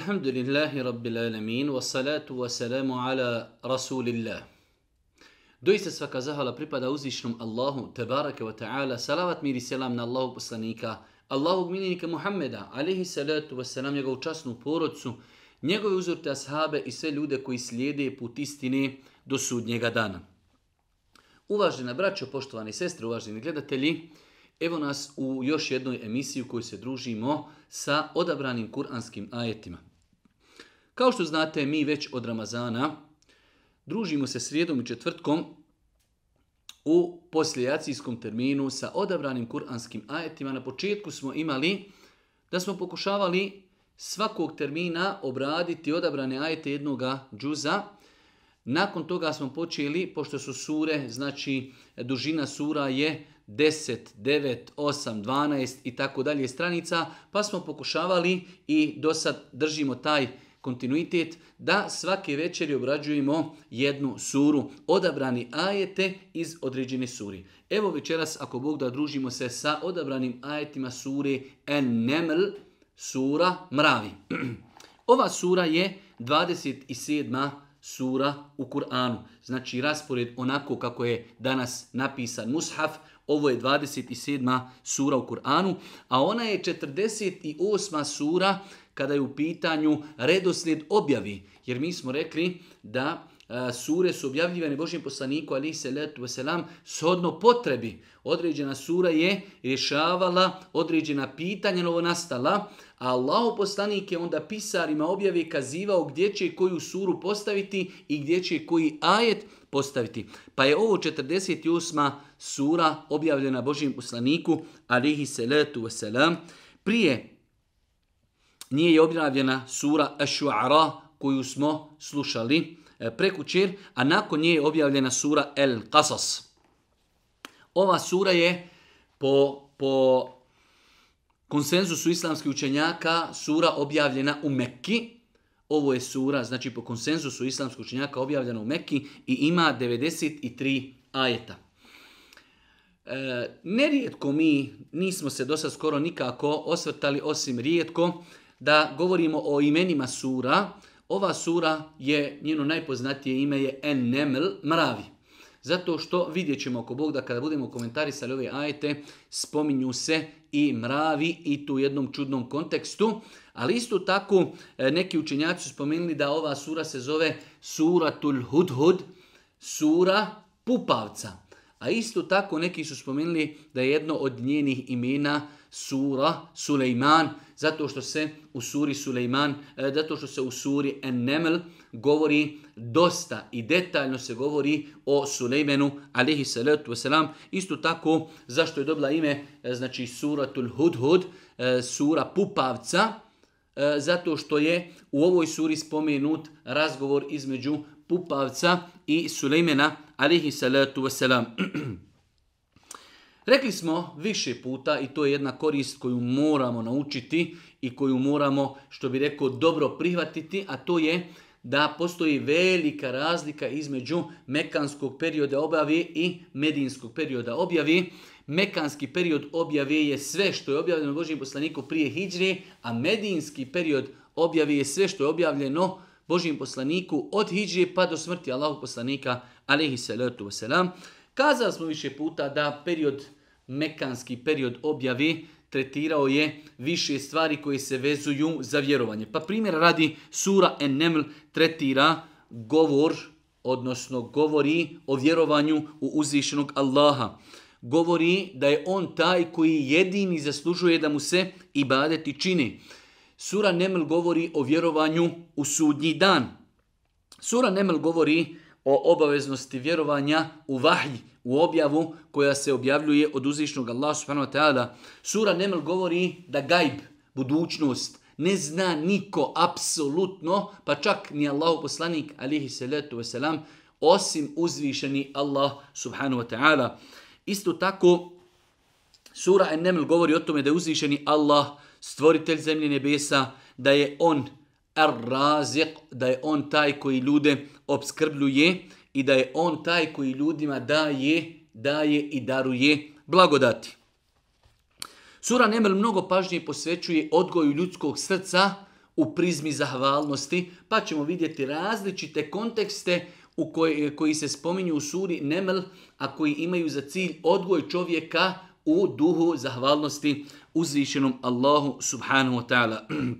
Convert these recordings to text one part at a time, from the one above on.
الحمد لله رب العالمين والصلاة والسلام على رسول الله Doista svaka zahvala pripada uzvišnom Allahu, tebarake wa ta'ala, salavat mir i selam na Allahu poslanika, Allahu gminjenika Muhammeda, alihi salatu wa salam, njegovu časnu porodcu, njegove uzorte ashabe i sve ljude koji slijede put istine do sudnjega dana. Uvažena braćo, poštovane sestre, uvaženi gledatelji, evo nas u još jednoj emisiji u kojoj se družimo sa odabranim kuranskim ajetima. Kao što znate, mi već od Ramazana družimo se srijedom i četvrtkom u posljedacijskom terminu sa odabranim kuranskim ajetima. Na početku smo imali da smo pokušavali svakog termina obraditi odabrane ajete jednog džuza. Nakon toga smo počeli, pošto su sure, znači dužina sura je 10, 9, 8, 12 i tako dalje stranica, pa smo pokušavali i do sad držimo taj termin kontinuitet da svake večeri obrađujemo jednu suru, odabrani ajete iz određene suri. Evo večeras, ako Bog da družimo se sa odabranim ajetima sure En Neml, sura Mravi. Ova sura je 27. sura u Kur'anu. Znači, raspored onako kako je danas napisan Mushaf, ovo je 27. sura u Kur'anu, a ona je 48. sura kada je u pitanju redosljed objavi. Jer mi smo rekli da e, sure su objavljivane Božjem poslaniku ali se letu selam shodno potrebi. Određena sura je rješavala određena pitanja novo nastala, a Allah poslanik je onda pisarima objavi kazivao gdje će koju suru postaviti i gdje će koji ajet postaviti. Pa je ovo 48. sura objavljena Božjem poslaniku alihi se letu selam prije nije objavljena sura Ash-Shu'ara koju smo slušali e, prekućer, a nakon nje je objavljena sura El-Qasas. Ova sura je po, po konsenzusu islamskih učenjaka sura objavljena u Mekki. Ovo je sura, znači po konsenzusu islamskih učenjaka objavljena u Mekki i ima 93 ajeta. E, nerijetko mi nismo se do sad skoro nikako osvrtali, osim rijetko, da govorimo o imenima sura, ova sura je, njeno najpoznatije ime je Enneml, mravi. Zato što vidjet ćemo oko Bog da kada budemo komentarisali ove ajete, spominju se i mravi i tu jednom čudnom kontekstu. Ali isto tako e, neki učenjaci spomenuli da ova sura se zove Suratul Hudhud, sura pupavca. A isto tako neki su spomenuli da je jedno od njenih imena pupavca sura Sulejman zato što se u suri Sulejman e, zato što se u suri An-Naml govori dosta i detaljno se govori o Sulejmenu alejhi salatu vesselam isto tako zašto je dobila ime e, znači suratul Hudhud e, sura pupavca zato što je u ovoj suri spomenut razgovor između pupavca i Sulejmena alejhi salatu vesselam Rekli smo više puta i to je jedna korist koju moramo naučiti i koju moramo, što bi rekao, dobro prihvatiti, a to je da postoji velika razlika između mekanskog perioda objave i medinskog perioda objave. Mekanski period objave je sve što je objavljeno Božijim poslaniku prije hijdre, a medinski period objave je sve što je objavljeno Božijim poslaniku od hijdre pa do smrti Allahog poslanika, alaihi salatu wasalam. Kazali smo više puta da period objave mekanski period objavi tretirao je više stvari koje se vezuju za vjerovanje. Pa primjer radi sura Enneml tretira govor, odnosno govori o vjerovanju u uzvišenog Allaha. Govori da je on taj koji jedini zaslužuje da mu se ibadeti čini. Sura Neml govori o vjerovanju u sudnji dan. Sura Neml govori o obaveznosti vjerovanja u vahj, u objavu koja se objavljuje od uzvišnog Allaha subhanahu wa ta'ala. Sura Neml govori da gajb, budućnost, ne zna niko apsolutno, pa čak ni Allahu poslanik alihi salatu wasalam, osim uzvišeni Allah subhanahu wa ta'ala. Isto tako, sura Neml govori o tome da je uzvišeni Allah stvoritelj zemlje nebesa, da je on ar-raziq, da je on taj koji ljude obskrbljuje i da je on taj koji ljudima daje, daje i daruje blagodati. Sura Nemel mnogo pažnje posvećuje odgoju ljudskog srca u prizmi zahvalnosti, pa ćemo vidjeti različite kontekste u koje, koji se spominju u suri Nemel, a koji imaju za cilj odgoj čovjeka u duhu zahvalnosti uzvišenom Allahu subhanahu wa ta'ala.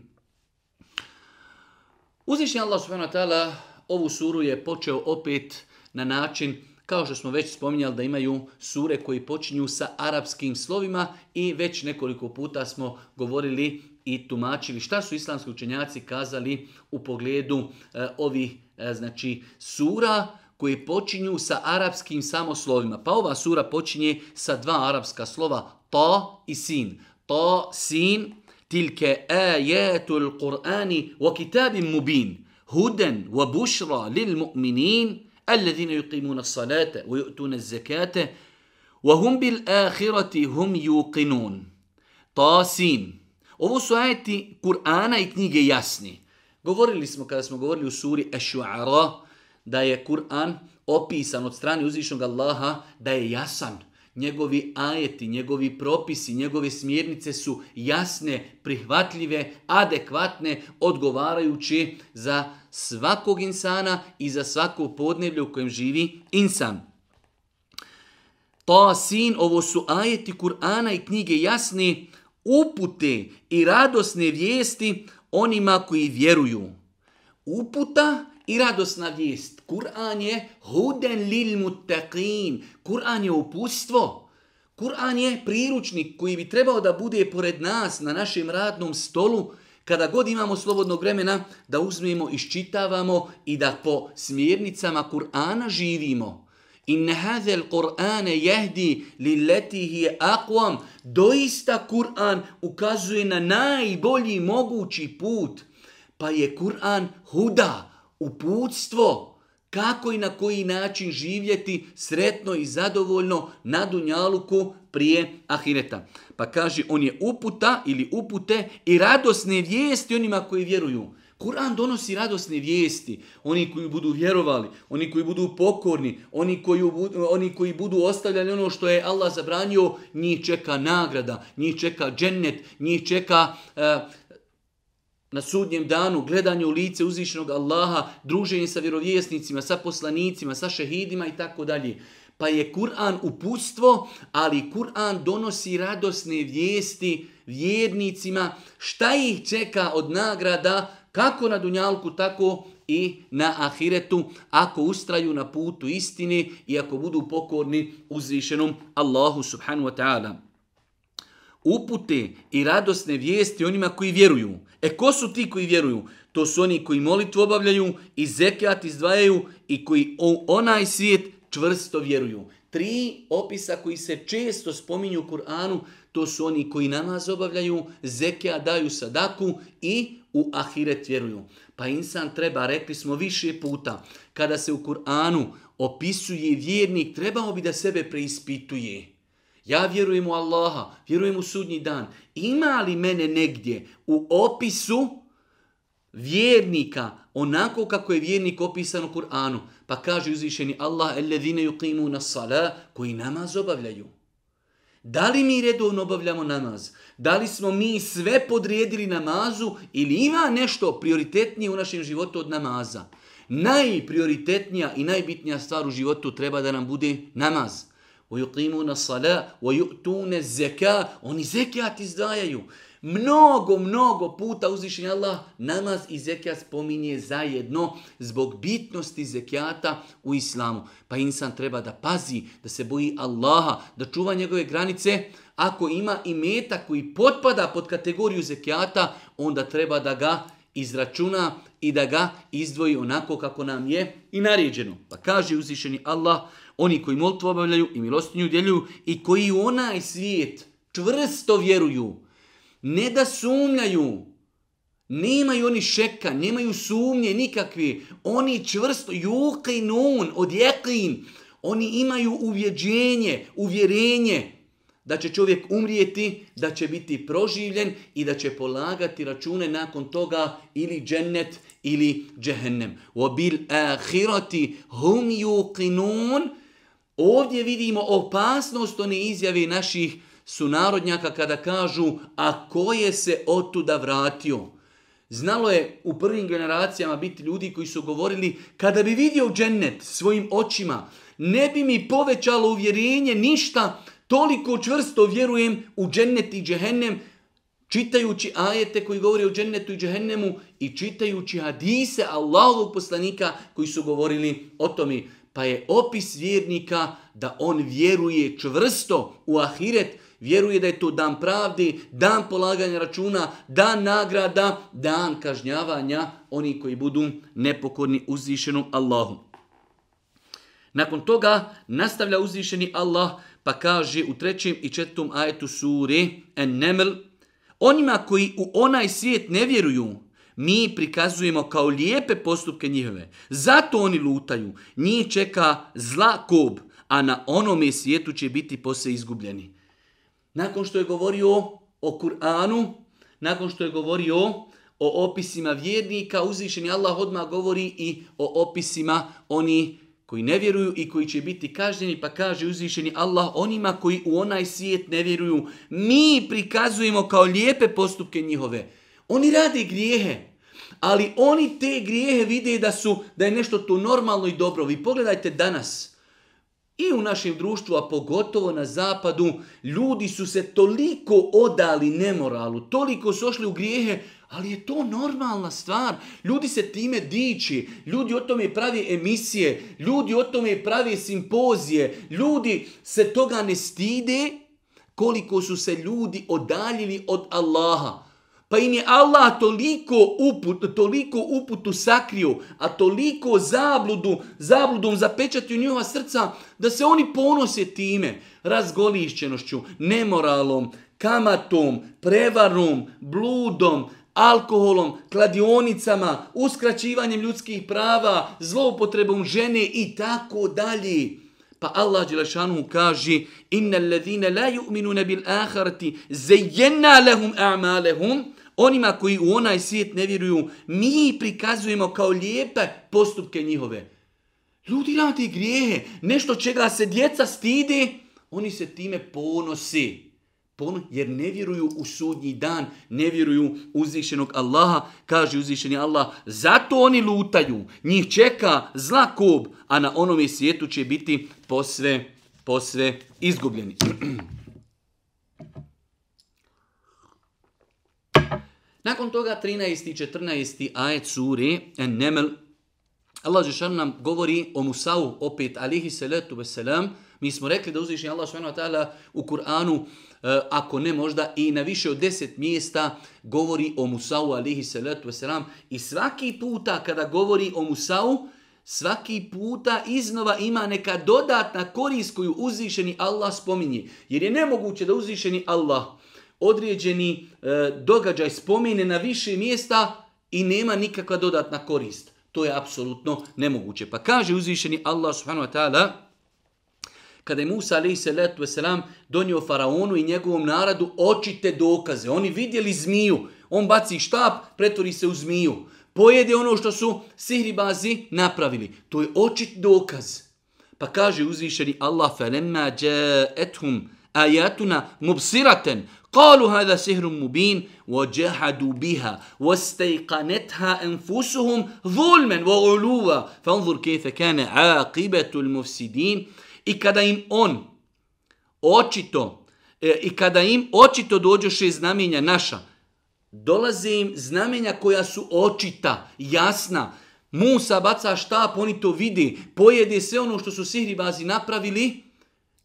Uzvišen Allah subhanahu wa ta'ala ovu suru je počeo opet na način kao što smo već spominjali da imaju sure koji počinju sa arapskim slovima i već nekoliko puta smo govorili i tumačili šta su islamski učenjaci kazali u pogledu e, ovih e, znači sura koji počinju sa arapskim samoslovima. Pa ova sura počinje sa dva arapska slova ta i sin. Ta sin tilke ajatul Qur'ani wa kitabim mubin huden wa bushra lil mu'minin alladhina yuqimuna as-salata wa yu'tuna az-zakata wa hum bil akhirati hum yuqinun tasin ovo su ajeti Kur'ana i knjige jasni govorili smo kada smo govorili u suri ash-shu'ara da je Kur'an opisan od strane uzvišenog Allaha da je jasan njegovi ajeti, njegovi propisi, njegove smjernice su jasne, prihvatljive, adekvatne, odgovarajući za svakog insana i za svako podneblje u kojem živi insan. Tosin, ovo su ajeti Kur'ana i knjige jasni, upute i radosne vijesti onima koji vjeruju. Uputa i radosna vijest. Kur'an je huden lil mutteqin. Kur'an je upustvo. Kur'an je priručnik koji bi trebao da bude pored nas na našem radnom stolu kada god imamo slobodnog vremena da uzmemo, iščitavamo i da po smjernicama Kur'ana živimo. In hazel Kur'an jehdi li leti hi akvam. Doista Kur'an ukazuje na najbolji mogući put. Pa je Kur'an huda. Huda uputstvo kako i na koji način živjeti sretno i zadovoljno na Dunjaluku prije Ahireta. Pa kaže, on je uputa ili upute i radosne vijesti onima koji vjeruju. Kur'an donosi radosne vijesti. Oni koji budu vjerovali, oni koji budu pokorni, oni koji, oni koji budu ostavljali ono što je Allah zabranio, njih čeka nagrada, njih čeka džennet, njih čeka uh, na sudnjem danu, gledanje u lice uzvišnog Allaha, druženje sa vjerovjesnicima, sa poslanicima, sa šehidima i tako dalje. Pa je Kur'an upustvo, ali Kur'an donosi radosne vijesti vjernicima šta ih čeka od nagrada kako na dunjalku, tako i na ahiretu ako ustraju na putu istine i ako budu pokorni uzvišenom Allahu subhanu wa ta'ala. Upute i radosne vijesti onima koji vjeruju – E ko su ti koji vjeruju? To su oni koji molitvu obavljaju i zekijat izdvajaju i koji u onaj svijet čvrsto vjeruju. Tri opisa koji se često spominju u Kur'anu, to su oni koji namaz obavljaju, zekija daju sadaku i u ahiret vjeruju. Pa insan treba, rekli smo više puta, kada se u Kur'anu opisuje vjernik, trebao bi da sebe preispituje. Ja vjerujem u Allaha, vjerujem u sudnji dan. Ima li mene negdje u opisu vjernika onako kako je vjernik opisan u Kur'anu? Pa kaže uzvišeni Allah, الَّذِينَ يُقِيمُوا nas-sala koji namaz obavljaju. Da li mi redovno obavljamo namaz? Da li smo mi sve podrijedili namazu ili ima nešto prioritetnije u našem životu od namaza? Najprioritetnija i najbitnija stvar u životu treba da nam bude namaz. وَيُقِيمُونَ الصَّلَا وَيُؤْتُونَ الزَّكَا Oni zekijat izdajaju. Mnogo, mnogo puta uzvišen Allah namaz i zekijat spominje zajedno zbog bitnosti zekijata u islamu. Pa insan treba da pazi, da se boji Allaha, da čuva njegove granice. Ako ima i meta koji potpada pod kategoriju zekijata, onda treba da ga izračuna i da ga izdvoji onako kako nam je i naređeno. Pa kaže uzvišeni Allah, oni koji molitvu obavljaju i milostinju djelju i koji u onaj svijet čvrsto vjeruju, ne da sumljaju, nemaju oni šeka, nemaju sumnje nikakve, oni čvrsto, juke i nun, odjeklin, oni imaju uvjeđenje, uvjerenje da će čovjek umrijeti, da će biti proživljen i da će polagati račune nakon toga ili džennet ili džehennem. Wa bil ahirati hum yuqinun Ovdje vidimo opasnost one izjave naših sunarodnjaka kada kažu a ko je se otuda vratio. Znalo je u prvim generacijama biti ljudi koji su govorili kada bi vidio džennet svojim očima, ne bi mi povećalo uvjerenje ništa, toliko čvrsto vjerujem u džennet i džehennem, čitajući ajete koji govori o džennetu i džehennemu i čitajući hadise Allahovog poslanika koji su govorili o tome pa je opis vjernika da on vjeruje čvrsto u ahiret, vjeruje da je to dan pravdi, dan polaganja računa, dan nagrada, dan kažnjavanja oni koji budu nepokorni uzvišenom Allahu. Nakon toga nastavlja uzvišeni Allah pa kaže u trećem i četvrtom ajetu suri En-Neml Onima koji u onaj svijet ne vjeruju, mi prikazujemo kao lijepe postupke njihove. Zato oni lutaju. Njih čeka zla kob, a na onome svijetu će biti posle izgubljeni. Nakon što je govorio o Kur'anu, nakon što je govorio o opisima vjernika, uzvišeni Allah odmah govori i o opisima oni koji ne vjeruju i koji će biti kažnjeni, pa kaže uzvišeni Allah onima koji u onaj svijet ne vjeruju, mi prikazujemo kao lijepe postupke njihove. Oni rade grijehe, ali oni te grijehe vide da su da je nešto tu normalno i dobro. Vi pogledajte danas i u našem društvu, a pogotovo na zapadu, ljudi su se toliko odali nemoralu, toliko su ošli u grijehe, ali je to normalna stvar. Ljudi se time diči, ljudi o tome pravi emisije, ljudi o tome pravi simpozije, ljudi se toga ne stide koliko su se ljudi odaljili od Allaha. Pa im je Allah toliko uput, toliko uputu sakrio, a toliko zabludu, zabludom zapečati u njihova srca, da se oni ponose time, razgolišćenošću, nemoralom, kamatom, prevarom, bludom, alkoholom, kladionicama, uskraćivanjem ljudskih prava, zloupotrebom žene i tako dalje. Pa Allah Đelešanu kaže Inna alladhina la yu'minuna bil ahareti zeyjena lehum a'malehum onima koji u onaj svijet ne vjeruju, mi prikazujemo kao lijepe postupke njihove. Ljudi radi grijehe, nešto čega se djeca stide, oni se time ponosi. Ponu, jer ne vjeruju u sudnji dan, ne vjeruju uzvišenog Allaha, kaže uzvišeni Allah. Zato oni lutaju, njih čeka zla kob, a na onome svijetu će biti posve, posve izgubljeni. Nakon toga 13. i 14. ajet suri en nemel. Allah Žešan nam govori o Musavu opet, alihi salatu veselam. Mi smo rekli da uzvišnji Allah s.w.t. u Kur'anu, eh, ako ne možda i na više od deset mjesta, govori o Musavu, alihi salatu veselam. I svaki puta kada govori o Musavu, svaki puta iznova ima neka dodatna korist koju uzvišeni Allah spominje. Jer je nemoguće da uzvišeni Allah spominje određeni e, događaj spomene na više mjesta i nema nikakva dodatna korist. To je apsolutno nemoguće. Pa kaže uzvišeni Allah subhanahu wa ta'ala, kada je Musa a.s. donio faraonu i njegovom narodu očite dokaze. Oni vidjeli zmiju, on baci štap, pretvori se u zmiju. Pojede ono što su sihribazi napravili. To je očit dokaz. Pa kaže uzvišeni Allah, فَلَمَّا جَاءَتْهُمْ ajatuna mubsiraten قالوا هذا سهر مبين وجحدوا بها واستيقنتها أنفسهم ظلما وعلوا فانظر كيف كان عاقبة المفسدين I kada im on očito, e, i kada im očito dođoše znamenja naša, dolaze im znamenja koja su očita, jasna. Musa baca štap, oni to vidi, pojede sve ono što su sihribazi napravili,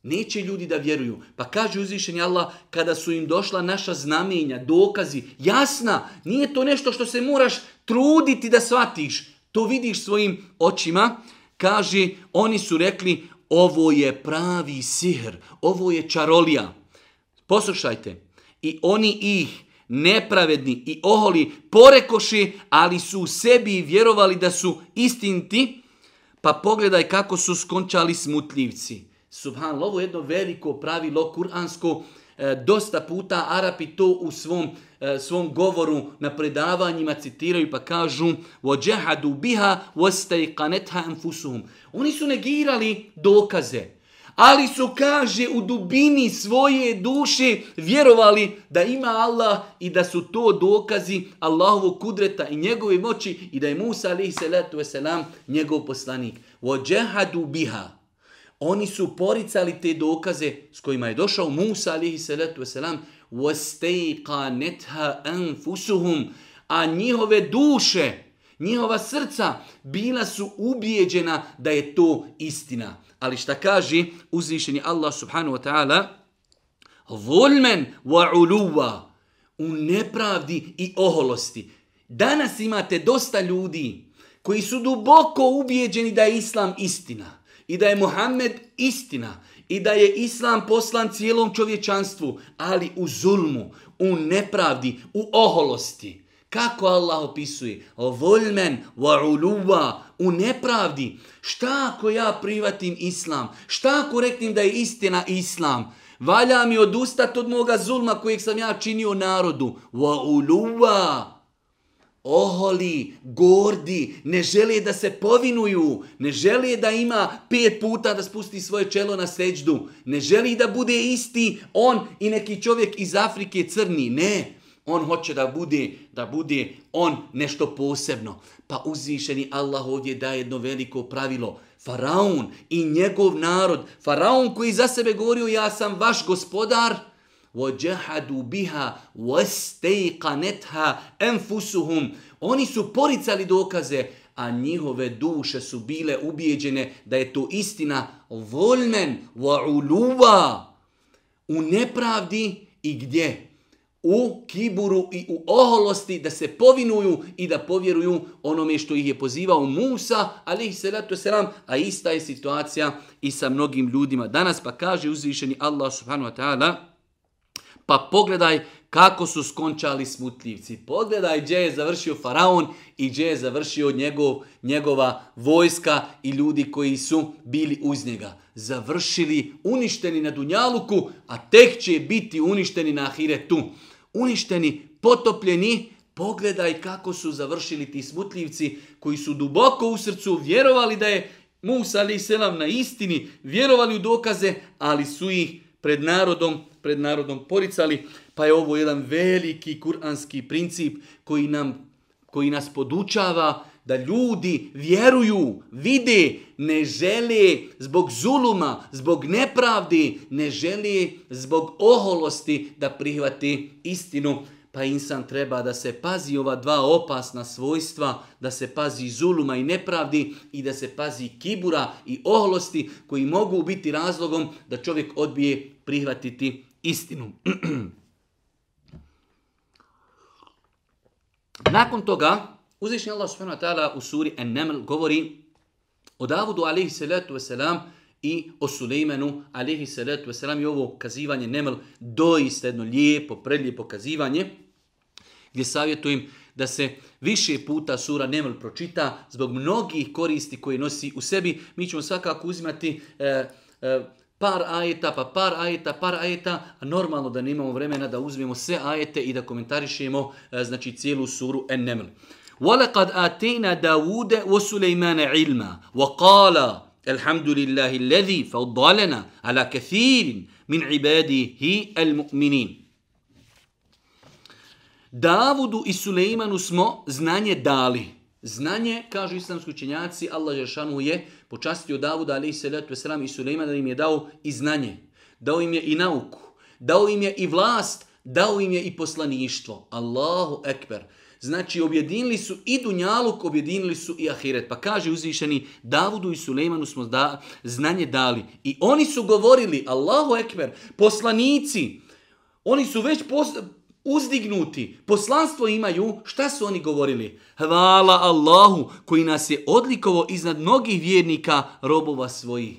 Neće ljudi da vjeruju. Pa kaže uzvišenje Allah, kada su im došla naša znamenja, dokazi, jasna, nije to nešto što se moraš truditi da shvatiš. To vidiš svojim očima. Kaže, oni su rekli, ovo je pravi sihr, ovo je čarolija. Poslušajte, i oni ih, nepravedni i oholi, porekoši, ali su u sebi vjerovali da su istinti, pa pogledaj kako su skončali smutljivci. Subhanallah, ovo je jedno veliko pravilo kuransko. E, dosta puta Arapi to u svom, e, svom govoru na predavanjima citiraju pa kažu وَجَهَدُوا بِهَا وَسْتَيْقَنَتْهَا أَنْفُسُهُمْ Oni su negirali dokaze, ali su, kaže, u dubini svoje duše vjerovali da ima Allah i da su to dokazi Allahovog kudreta i njegove moći i da je Musa, alaihi salatu wasalam, njegov poslanik. وَجَهَدُوا بِهَا Oni su poricali te dokaze s kojima je došao Musa alihi salatu wasalam وَسْتَيْقَ نَتْهَ أَنْفُسُهُمْ A njihove duše, njihova srca bila su ubijeđena da je to istina. Ali šta kaže uzvišeni Allah subhanahu wa ta'ala ظُلْمًا وَعُلُوَا U nepravdi i oholosti. Danas imate dosta ljudi koji su duboko ubijeđeni da je Islam istina i da je Muhammed istina i da je Islam poslan cijelom čovječanstvu, ali u zulmu, u nepravdi, u oholosti. Kako Allah opisuje? Volmen wa uluva u nepravdi. Šta ako ja privatim Islam? Šta ako reknim da je istina Islam? Valja mi odustat od moga zulma kojeg sam ja činio narodu. Wa uluva oholi, gordi, ne žele da se povinuju, ne žele da ima pet puta da spusti svoje čelo na seđdu, ne želi da bude isti on i neki čovjek iz Afrike crni, ne. On hoće da bude, da bude on nešto posebno. Pa uzvišeni Allah ovdje daje jedno veliko pravilo. Faraun i njegov narod, Faraun koji za sebe govorio ja sam vaš gospodar, وَجَحَدُوا بِهَا وَسْتَيْقَنَتْهَا أَنْفُسُهُمْ Oni su poricali dokaze, a njihove duše su bile ubijeđene da je to istina volmen wa uluva u nepravdi i gdje? U kiburu i u oholosti da se povinuju i da povjeruju onome što ih je pozivao Musa, ali se to se nam, a ista je situacija i sa mnogim ljudima danas, pa kaže uzvišeni Allah subhanahu wa ta'ala, pa pogledaj kako su skončali smutljivci. Pogledaj gdje je završio faraon i gdje je završio njegov, njegova vojska i ljudi koji su bili uz njega. Završili uništeni na Dunjaluku, a tek će biti uništeni na Ahiretu. Uništeni, potopljeni, pogledaj kako su završili ti smutljivci koji su duboko u srcu vjerovali da je Musa ali i selam na istini, vjerovali u dokaze, ali su ih pred narodom pred narodom poricali, pa je ovo jedan veliki kuranski princip koji, nam, koji nas podučava da ljudi vjeruju, vide, ne žele zbog zuluma, zbog nepravdi, ne žele zbog oholosti da prihvati istinu. Pa insan treba da se pazi ova dva opasna svojstva, da se pazi zuluma i nepravdi i da se pazi kibura i oholosti koji mogu biti razlogom da čovjek odbije prihvatiti istinu. Nakon toga, uzvišnji Allah subhanahu wa ta'ala u suri An-Naml govori o Davudu alaihi salatu wasalam i o Sulejmanu alaihi salatu wasalam i ovo kazivanje Neml doista jedno lijepo, predlijepo kazivanje gdje savjetujem da se više puta sura Neml pročita zbog mnogih koristi koje nosi u sebi. Mi ćemo svakako uzimati e, e, par ajeta, pa par ajeta, par ajeta, normalno da nemamo vremena da uzmemo sve ajete i da komentarišemo e, znači cijelu suru En-Neml. وَلَقَدْ آتَيْنَا دَاوُودَ وَسُلَيْمَانَ عِلْمًا وَقَالَ الْحَمْدُ لِلَّهِ الَّذِي فَضَّلَنَا عَلَى كَثِيرٍ مِنْ عِبَادِهِ الْمُؤْمِنِينَ Davudu i Sulejmanu smo znanje dali. Znanje, kažu islamski učenjaci, Allah Žešanu je počastio Davuda alaihi salatu wasalam i Sulejmana da im je dao i znanje, dao im je i nauku, dao im je i vlast, dao im je i poslaništvo. Allahu ekber. Znači, objedinili su i Dunjaluk, objedinili su i Ahiret. Pa kaže uzvišeni, Davudu i Sulejmanu smo da, znanje dali. I oni su govorili, Allahu ekber, poslanici, oni su već posl uzdignuti, poslanstvo imaju, šta su oni govorili? Hvala Allahu koji nas je odlikovo iznad mnogih vjernika robova svojih.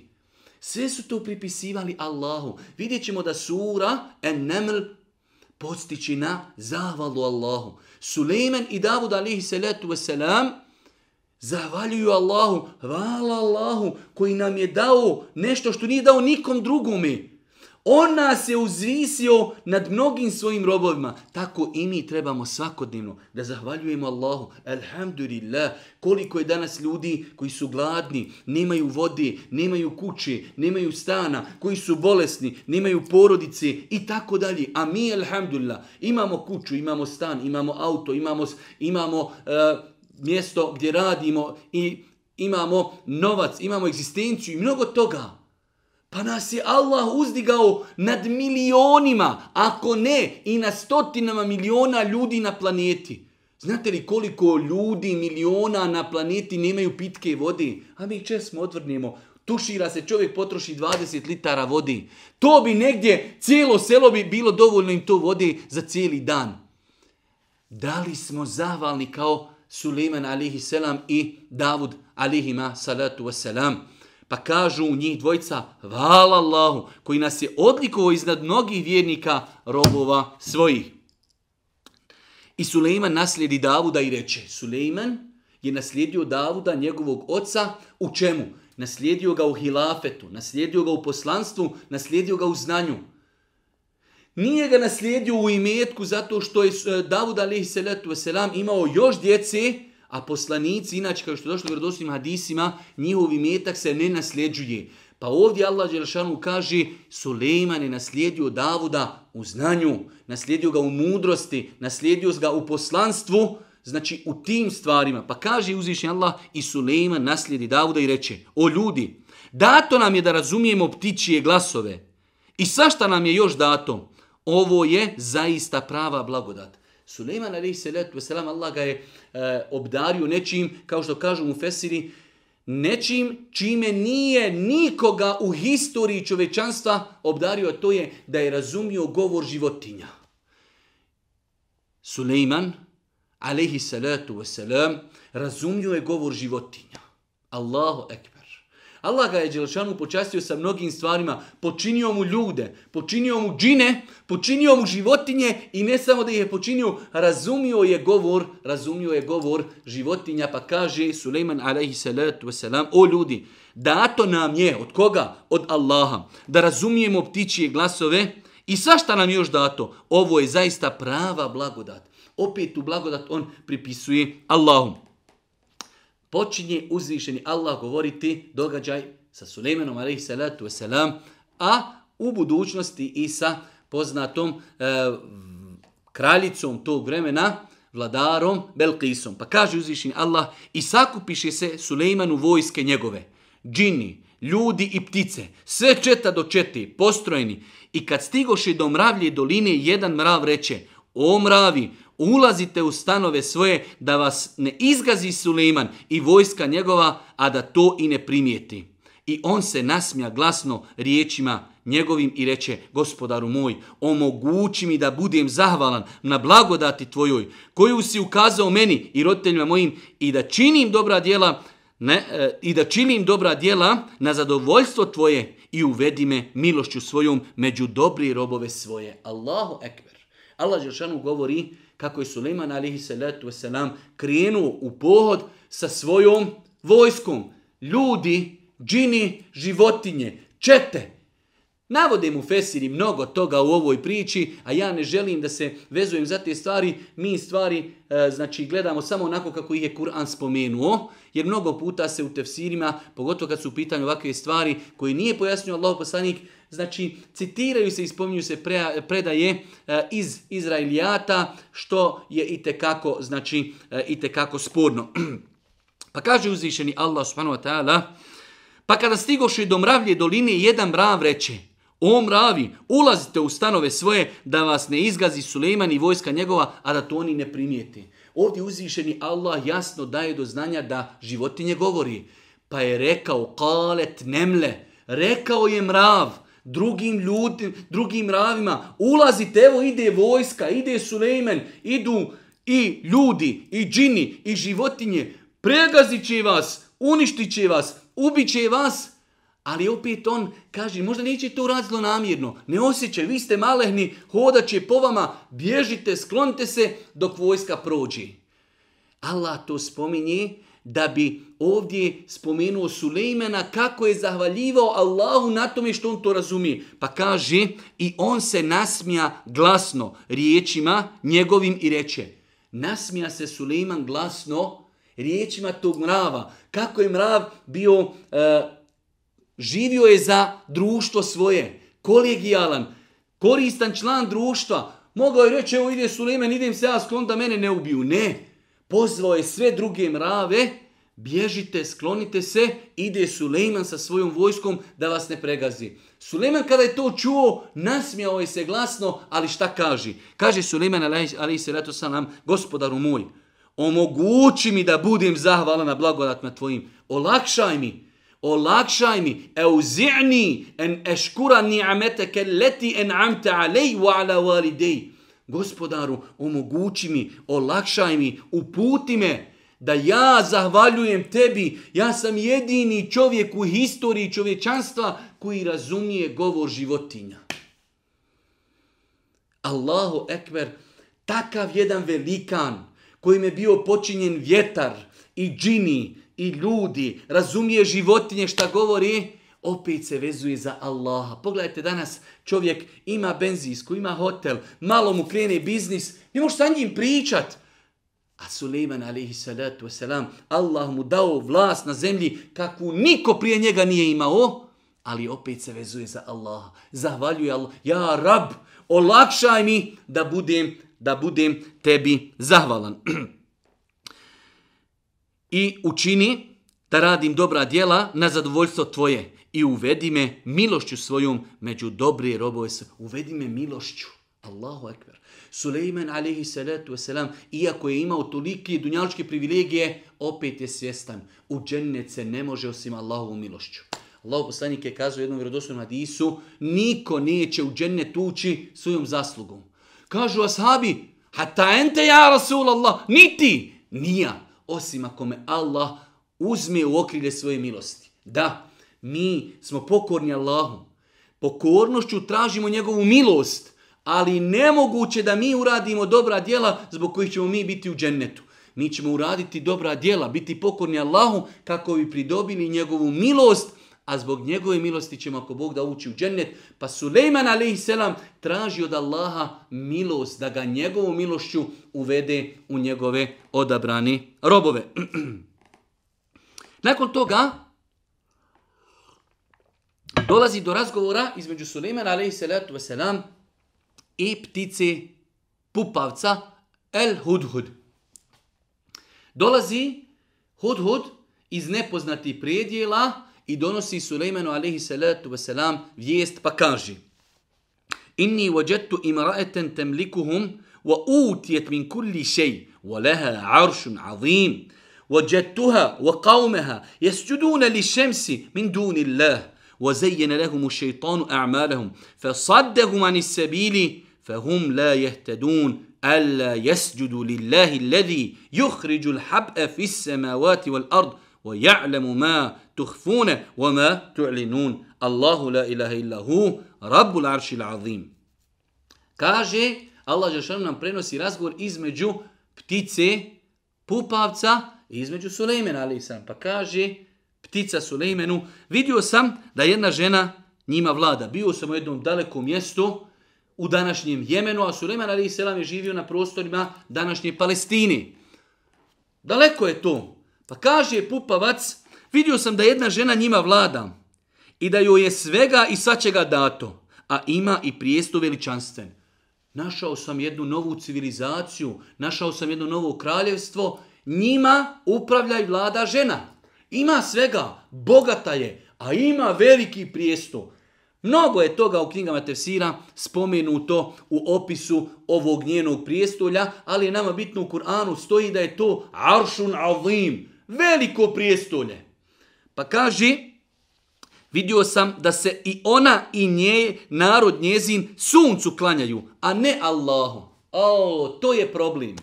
Sve su to pripisivali Allahu. Vidjet ćemo da sura en neml podstići na zahvalu Allahu. Sulejman i Davud alihi salatu wasalam zahvaljuju Allahu. Hvala Allahu koji nam je dao nešto što nije dao nikom drugome. On nas je uzvisio nad mnogim svojim robovima. Tako i mi trebamo svakodnevno da zahvaljujemo Allahu. Alhamdulillah. Koliko je danas ljudi koji su gladni, nemaju vode, nemaju kuće, nemaju stana, koji su bolesni, nemaju porodice i tako dalje. A mi, alhamdulillah, imamo kuću, imamo stan, imamo auto, imamo, imamo uh, mjesto gdje radimo i imamo novac, imamo egzistenciju i mnogo toga. Pa nas je Allah uzdigao nad milionima, ako ne, i na stotinama miliona ljudi na planeti. Znate li koliko ljudi, miliona na planeti nemaju pitke vode? A mi česmo odvrnemo. Tušira se, čovjek potroši 20 litara vode. To bi negdje, cijelo selo bi bilo dovoljno im to vode za cijeli dan. Da li smo zavalni kao Suleiman alihi selam i Davud alihima salatu wasalam? selam? Pa kažu njih dvojica, vala Allahu, koji nas je odlikovo iznad mnogih vjernika robova svojih. I Sulejman naslijedi Davuda i reče, Sulejman je naslijedio Davuda, njegovog oca, u čemu? Naslijedio ga u hilafetu, naslijedio ga u poslanstvu, naslijedio ga u znanju. Nije ga naslijedio u imetku zato što je e, Davuda alaihi salatu wasalam imao još djece, A poslanici, inače, kao što je došlo u vjerodostim hadisima, njihovi metak se ne nasljeđuje. Pa ovdje Allah Đelšanu kaže, Sulejman je naslijedio Davuda u znanju, naslijedio ga u mudrosti, naslijedio ga u poslanstvu, znači u tim stvarima. Pa kaže uzvišnji Allah i Sulejman naslijedi Davuda i reče, o ljudi, dato nam je da razumijemo ptičije glasove i sva šta nam je još dato, ovo je zaista prava blagodat. Suleiman alaihi salatu wasalam, Allah ga je e, obdario nečim, kao što kažu mu Fesiri, nečim čime nije nikoga u historiji čovečanstva obdario, to je da je razumio govor životinja. Suleiman, alaihi salatu wasalam, razumio je govor životinja. Allahu ekber. Allah ga je Đelešanu počastio sa mnogim stvarima, počinio mu ljude, počinio mu džine, počinio mu životinje i ne samo da ih je počinio, razumio je govor, razumio je govor životinja, pa kaže Suleiman alaihi salatu wasalam, o ljudi, dato nam je, od koga? Od Allaha, da razumijemo ptičije glasove i sva šta nam još dato, ovo je zaista prava blagodat. Opet tu blagodat on pripisuje Allahom počinje uzvišeni Allah govoriti događaj sa Sulejmanom alejselatu vesselam, a u budućnosti i sa poznatom e, kraljicom tog vremena, vladarom Belkisom. Pa kaže uzvišeni Allah i sakupiše se Sulejmanu vojske njegove, džini, ljudi i ptice, sve četa do četi, postrojeni. I kad stigoše do mravlje doline, jedan mrav reče, o mravi, ulazite u stanove svoje da vas ne izgazi Suleiman i vojska njegova, a da to i ne primijeti. I on se nasmija glasno riječima njegovim i reče, gospodaru moj, omogući mi da budem zahvalan na blagodati tvojoj, koju si ukazao meni i roditeljima mojim i da činim dobra djela, ne, e, i da činim dobra djela na zadovoljstvo tvoje i uvedi me milošću svojom među dobri robove svoje. Allahu ekber. Allah Đeršanu govori, kako je Suleiman alihi salatu wasalam krenuo u pohod sa svojom vojskom. Ljudi, džini, životinje, čete, Navode mu Fesiri mnogo toga u ovoj priči, a ja ne želim da se vezujem za te stvari. Mi stvari e, znači gledamo samo onako kako ih je Kur'an spomenuo, jer mnogo puta se u tefsirima, pogotovo kad su u pitanju ovakve stvari koje nije pojasnio Allah poslanik, znači citiraju se i spominju se pre, predaje e, iz Izraelijata, što je i tekako, znači, e, i tekako sporno. pa kaže uzvišeni Allah subhanahu wa ta'ala, Pa kada stigoše do mravlje doline, jedan mrav reče, O mravi, ulazite u stanove svoje da vas ne izgazi Sulejman i vojska njegova, a da to oni ne primijete. Ovdje uzvišeni Allah jasno daje do znanja da životinje govori. Pa je rekao, kalet nemle, rekao je mrav drugim ljudim, drugim mravima, ulazite, evo ide vojska, ide Sulejman, idu i ljudi, i džini, i životinje, pregazit će vas, uništit će vas, ubit će vas, Ali opet on kaže, možda neće to uraditi zlonamirno. Ne osjećaj, vi ste malehni, hodat će po vama, bježite, sklonite se dok vojska prođe. Allah to spominje da bi ovdje spomenuo Sulejmana kako je zahvaljivao Allahu na tome što on to razumije. Pa kaže, i on se nasmija glasno riječima njegovim i reče. Nasmija se Sulejman glasno riječima tog mrava. Kako je mrav bio... Uh, živio je za društvo svoje, kolegijalan, koristan član društva. Mogao je reći, evo ide Sulejman, idem se ja sklon da mene ne ubiju. Ne, pozvao je sve druge mrave, bježite, sklonite se, ide Sulejman sa svojom vojskom da vas ne pregazi. Sulejman kada je to čuo, nasmijao je se glasno, ali šta kaže? Kaže Sulejman, ali se rato sa nam, gospodaru moj, omogući mi da budem zahvalan na blagodatima tvojim. Olakšaj mi, olakšaj mi, euzi'ni en eškura ni'ameteke leti en amte alej wa ala validej. Gospodaru, omogući mi, olakšaj mi, uputi me da ja zahvaljujem tebi. Ja sam jedini čovjek u historiji čovječanstva koji razumije govor životinja. Allahu Ekber, takav jedan velikan kojim je bio počinjen vjetar i džini, i ljudi, razumije životinje šta govori, opet se vezuje za Allaha. Pogledajte danas, čovjek ima benzinsku, ima hotel, malo mu krene biznis, ne može sa njim pričat. A Suleiman alihi salatu wasalam, Allah mu dao vlast na zemlji kakvu niko prije njega nije imao, ali opet se vezuje za Allaha. Zahvaljuje Allah, ja rab, olakšaj mi da budem, da budem tebi zahvalan. i učini da radim dobra djela na zadovoljstvo tvoje i uvedi me milošću svojom među dobri robove se. Uvedi me milošću. Allahu ekber. Suleiman alaihi salatu wasalam, iako je imao tolike dunjaličke privilegije, opet je svjestan. U džennet se ne može osim Allahovom milošću. Allahu poslanik je kazao jednom vjerodostojnom hadisu, niko neće u džennet ući svojom zaslugom. Kažu ashabi, hata ente ja Rasulallah, niti, nija, osim ako me Allah uzme u okrilje svoje milosti. Da, mi smo pokorni Allahu. Pokornošću tražimo njegovu milost, ali nemoguće da mi uradimo dobra djela zbog kojih ćemo mi biti u džennetu. Mi ćemo uraditi dobra djela, biti pokorni Allahu kako bi pridobili njegovu milost, a zbog njegove milosti ćemo ako Bog da ući u džennet. Pa Sulejman a.s. traži od Allaha milost, da ga njegovu milošću uvede u njegove odabrani robove. Nakon toga dolazi do razgovora između Sulejmana a.s. i ptice pupavca El Hudhud. Dolazi Hudhud iz nepoznatih predjela, i donosi Sulejmanu alejhi salatu ve selam vijest pa kaže Inni wajadtu imra'atan tamlikuhum wa utiyat min kulli shay wa laha 'arshun 'azim وجدتها وقومها يسجدون للشمس من دون الله وزين لهم الشيطان أعمالهم فصدهم عن السبيل فهم لا يهتدون ألا يسجدوا لله الذي يخرج الحبأ في السماوات والأرض ويعلم ما tuhfune wa ma tu'linun. Allahu la ilaha illa hu, rabbul arshil azim. Kaže, Allah Žešan nam prenosi razgovor između ptice, pupavca i između Sulejmena, ali sam. Pa kaže, ptica Sulejmenu, vidio sam da jedna žena njima vlada. Bio sam u jednom dalekom mjestu, u današnjem Jemenu, a Suleiman Ali Selam je živio na prostorima današnje Palestini. Daleko je to. Pa kaže pupavac, Vidio sam da jedna žena njima vlada i da joj je svega i svačega dato, a ima i prijestu veličanstven. Našao sam jednu novu civilizaciju, našao sam jedno novo kraljevstvo, njima upravlja i vlada žena. Ima svega, bogata je, a ima veliki prijestu. Mnogo je toga u knjigama Tefsira spomenuto u opisu ovog njenog prijestolja, ali je nama bitno u Kur'anu stoji da je to Aršun Azim, veliko prijestolje. Pa kaže, vidio sam da se i ona i nje, narod njezin, suncu klanjaju, a ne Allahu. O, to je problem.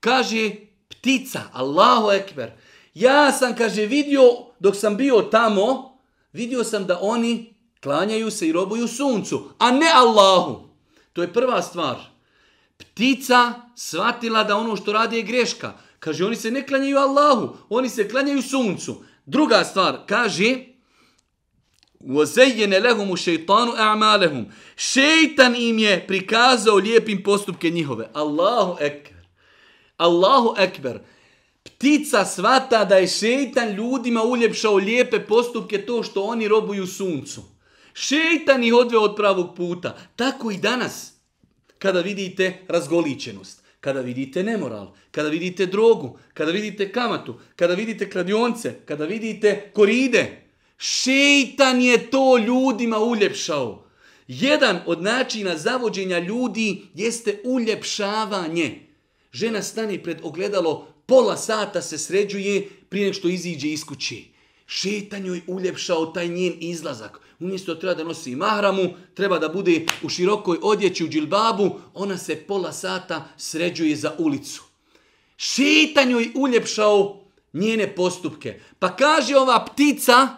Kaže, ptica, Allahu ekber. Ja sam, kaže, vidio, dok sam bio tamo, vidio sam da oni klanjaju se i robuju suncu, a ne Allahu. To je prva stvar. Ptica shvatila da ono što radi je greška. Kaže, oni se ne klanjaju Allahu, oni se klanjaju suncu. Druga stvar, kaže وَزَيَّنَ لَهُمُ شَيْطَانُ أَعْمَالَهُمْ Šeitan im je prikazao lijepim postupke njihove. Allahu ekber. Allahu ekber. Ptica svata da je šeitan ljudima uljepšao lijepe postupke to što oni robuju suncu. Šeitan ih odveo od pravog puta. Tako i danas kada vidite razgoličenost kada vidite nemoral, kada vidite drogu, kada vidite kamatu, kada vidite kladionce, kada vidite koride. Šeitan je to ljudima uljepšao. Jedan od načina zavođenja ljudi jeste uljepšavanje. Žena stani pred ogledalo, pola sata se sređuje prije nego što iziđe iz kuće šetanju je uljepšao taj njen izlazak. Umjesto treba da nosi mahramu, treba da bude u širokoj odjeći u džilbabu, ona se pola sata sređuje za ulicu. Šetanju je uljepšao njene postupke. Pa kaže ova ptica,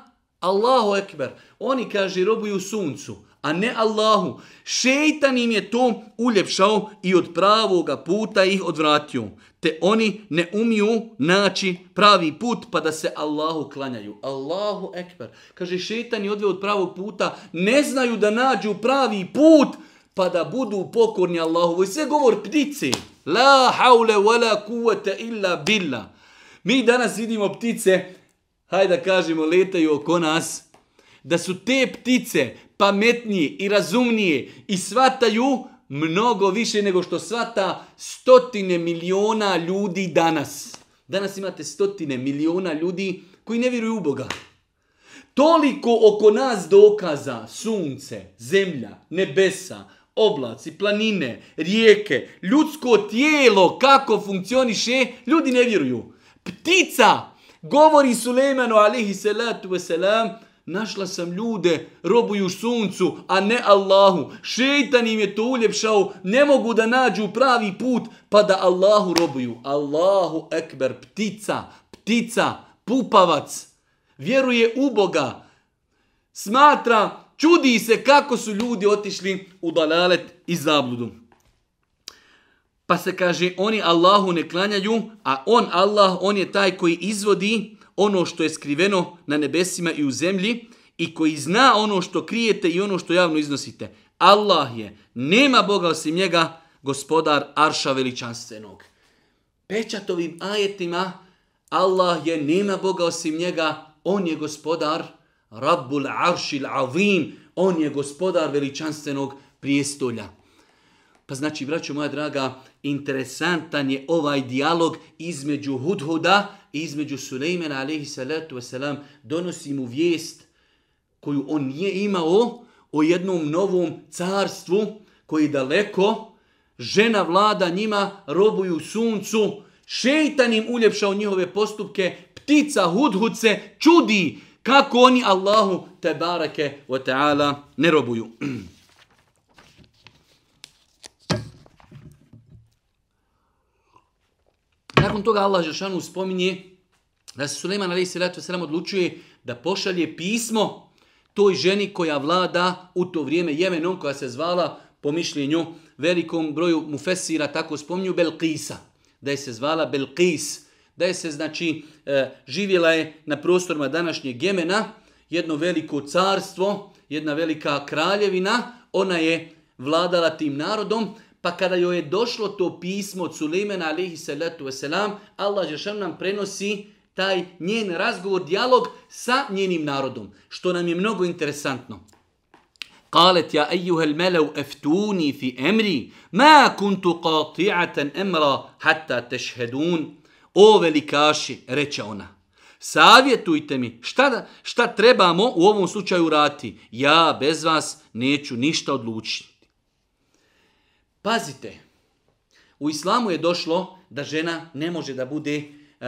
Allahu Ekber, oni kaže robuju suncu, a ne Allahu. Šeitan im je to uljepšao i od pravoga puta ih odvratio te oni ne umiju naći pravi put pa da se Allahu klanjaju. Allahu ekber. Kaže, šeitan je odveo od pravog puta, ne znaju da nađu pravi put pa da budu pokorni Allahu. I sve govor ptice. La haule wa la kuvata illa billa. Mi danas vidimo ptice, hajde da kažemo, letaju oko nas, da su te ptice pametnije i razumnije i svataju mnogo više nego što svata stotine miliona ljudi danas. Danas imate stotine miliona ljudi koji ne vjeruju u Boga. Toliko oko nas dokaza sunce, zemlja, nebesa, oblaci, planine, rijeke, ljudsko tijelo, kako funkcioniše, ljudi ne vjeruju. Ptica, govori Sulejmanu, alihi salatu wasalam, našla sam ljude, robuju suncu, a ne Allahu. Šeitan im je to uljepšao, ne mogu da nađu pravi put, pa da Allahu robuju. Allahu ekber, ptica, ptica, pupavac, vjeruje u Boga, smatra, čudi se kako su ljudi otišli u dalalet i zabludu. Pa se kaže, oni Allahu ne klanjaju, a on Allah, on je taj koji izvodi, ono što je skriveno na nebesima i u zemlji i koji zna ono što krijete i ono što javno iznosite. Allah je, nema Boga osim njega, gospodar Arša veličanstvenog. Pečatovim ajetima Allah je, nema Boga osim njega, on je gospodar Rabbul Aršil Avim, on je gospodar veličanstvenog prijestolja. Pa znači, braćo moja draga, interesantan je ovaj dijalog između Hudhuda i između Sulejmena, alaihi salatu wasalam, donosi mu vijest koju on nije imao o jednom novom carstvu koji je daleko, žena vlada njima, robuju suncu, šeitan im uljepšao njihove postupke, ptica Hudhudce čudi kako oni Allahu te barake o teala ne robuju. Nakon toga Allah Žešanu spominje da se Suleiman a.s. odlučuje da pošalje pismo toj ženi koja vlada u to vrijeme Jemenom, koja se zvala po mišljenju velikom broju mufesira, tako spominju, Belkisa. Da je se zvala Belkis. Da je se, znači, e, živjela je na prostorima današnjeg Jemena, jedno veliko carstvo, jedna velika kraljevina, ona je vladala tim narodom, Pa kada joj je došlo to pismo od Sulejmana alaihi salatu wasalam, Allah Žešan nam prenosi taj njen razgovor, dijalog sa njenim narodom, što nam je mnogo interesantno. Kalet ja ejuhel melev eftuni fi emri, ma kuntu qati'atan emra hatta tešhedun. O velikaši, reče ona, savjetujte mi šta, šta trebamo u ovom slučaju rati. Ja bez vas neću ništa odlučiti. Pazite, u islamu je došlo da žena ne može da bude e,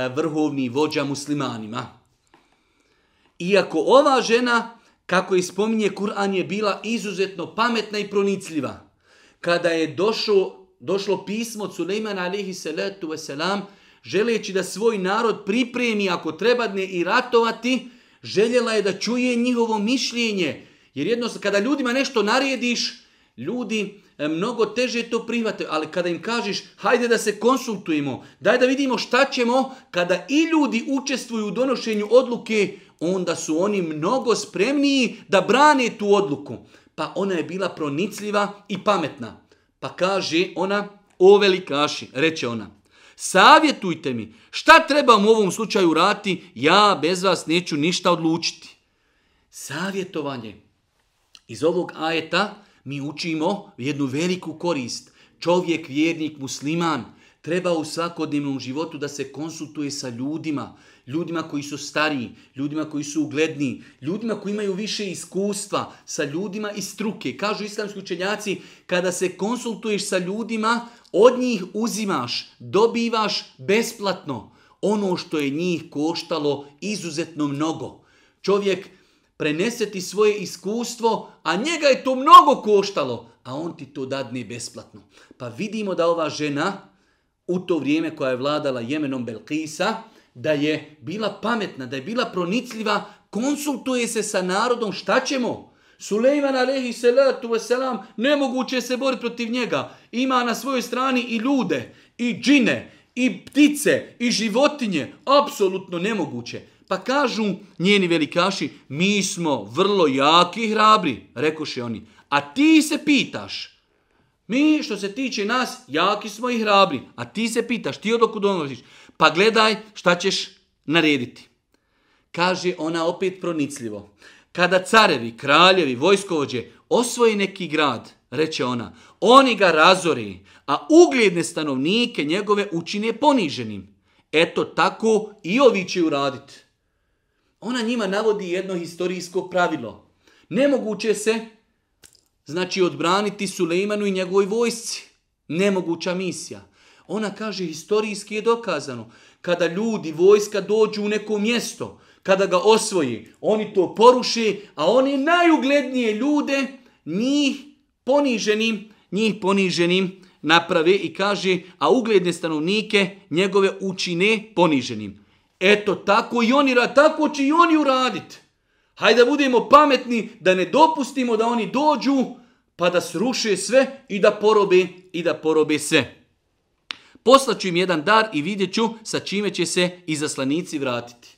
vrhovni vođa muslimanima. Iako ova žena, kako je spominje, Kur'an je bila izuzetno pametna i pronicljiva. Kada je došlo, došlo pismo od Suleimana alihi salatu wasalam, želeći da svoj narod pripremi ako treba ne i ratovati, željela je da čuje njihovo mišljenje. Jer jedno, kada ljudima nešto narediš, ljudi, E, mnogo teže to prihvate, ali kada im kažeš, hajde da se konsultujemo, daj da vidimo šta ćemo, kada i ljudi učestvuju u donošenju odluke, onda su oni mnogo spremniji da brane tu odluku. Pa ona je bila pronicljiva i pametna. Pa kaže ona, o velikaši, reče ona, savjetujte mi, šta trebam u ovom slučaju rati, ja bez vas neću ništa odlučiti. Savjetovanje iz ovog ajeta, mi učimo jednu veliku korist. Čovjek, vjernik, musliman treba u svakodnevnom životu da se konsultuje sa ljudima, ljudima koji su stariji, ljudima koji su ugledni, ljudima koji imaju više iskustva, sa ljudima iz struke. Kažu islamski učenjaci, kada se konsultuješ sa ljudima, od njih uzimaš, dobivaš besplatno ono što je njih koštalo izuzetno mnogo. Čovjek preneseti svoje iskustvo, a njega je to mnogo koštalo, a on ti to dadne besplatno. Pa vidimo da ova žena u to vrijeme koja je vladala Jemenom Belkisa, da je bila pametna, da je bila pronicljiva, konsultuje se sa narodom šta ćemo. Sulejman alaihi salatu wasalam, nemoguće se boriti protiv njega. Ima na svojoj strani i ljude, i džine, i ptice, i životinje. Apsolutno nemoguće. Pa kažu njeni velikaši, mi smo vrlo jaki i hrabri, rekoše oni. A ti se pitaš, mi što se tiče nas, jaki smo i hrabri. A ti se pitaš, ti odoku donosiš, pa gledaj šta ćeš narediti. Kaže ona opet pronicljivo. Kada carevi, kraljevi, vojskovođe osvoji neki grad, reče ona, oni ga razori, a ugljedne stanovnike njegove učine poniženim. Eto tako i ovi će uraditi ona njima navodi jedno historijsko pravilo. Nemoguće se, znači, odbraniti Sulejmanu i njegovoj vojsci. Nemoguća misija. Ona kaže, historijski je dokazano. Kada ljudi, vojska dođu u neko mjesto, kada ga osvoji, oni to poruši, a oni najuglednije ljude, njih poniženim, njih poniženim naprave i kaže, a ugledne stanovnike njegove učine poniženim. Eto, tako i oni rad, tako će i oni uraditi. Hajde da budemo pametni, da ne dopustimo da oni dođu, pa da sruše sve i da porobe, i da porobe sve. Poslaću im jedan dar i vidjet ću sa čime će se i zaslanici vratiti.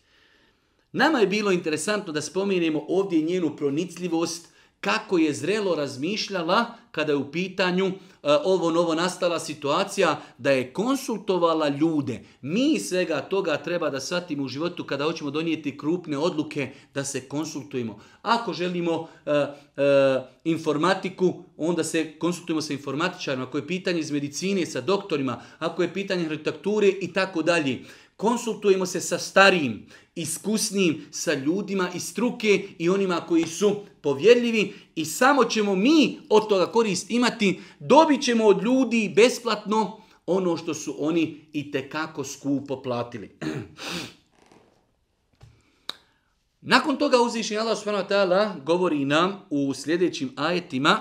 Nama je bilo interesantno da spomenemo ovdje njenu pronicljivost, kako je zrelo razmišljala kada je u pitanju e, ovo novo nastala situacija, da je konsultovala ljude. Mi svega toga treba da shvatimo u životu kada hoćemo donijeti krupne odluke da se konsultujemo. Ako želimo e, e, informatiku, onda se konsultujemo sa informatičarima. Ako je pitanje iz medicine, sa doktorima, ako je pitanje hrvitakture i tako dalje konsultujemo se sa starijim, iskusnim, sa ljudima iz struke i onima koji su povjerljivi i samo ćemo mi od toga korist imati, dobit ćemo od ljudi besplatno ono što su oni i tekako skupo platili. Nakon toga uzvišenja Allah subhanahu wa ta'ala govori nam u sljedećim ajetima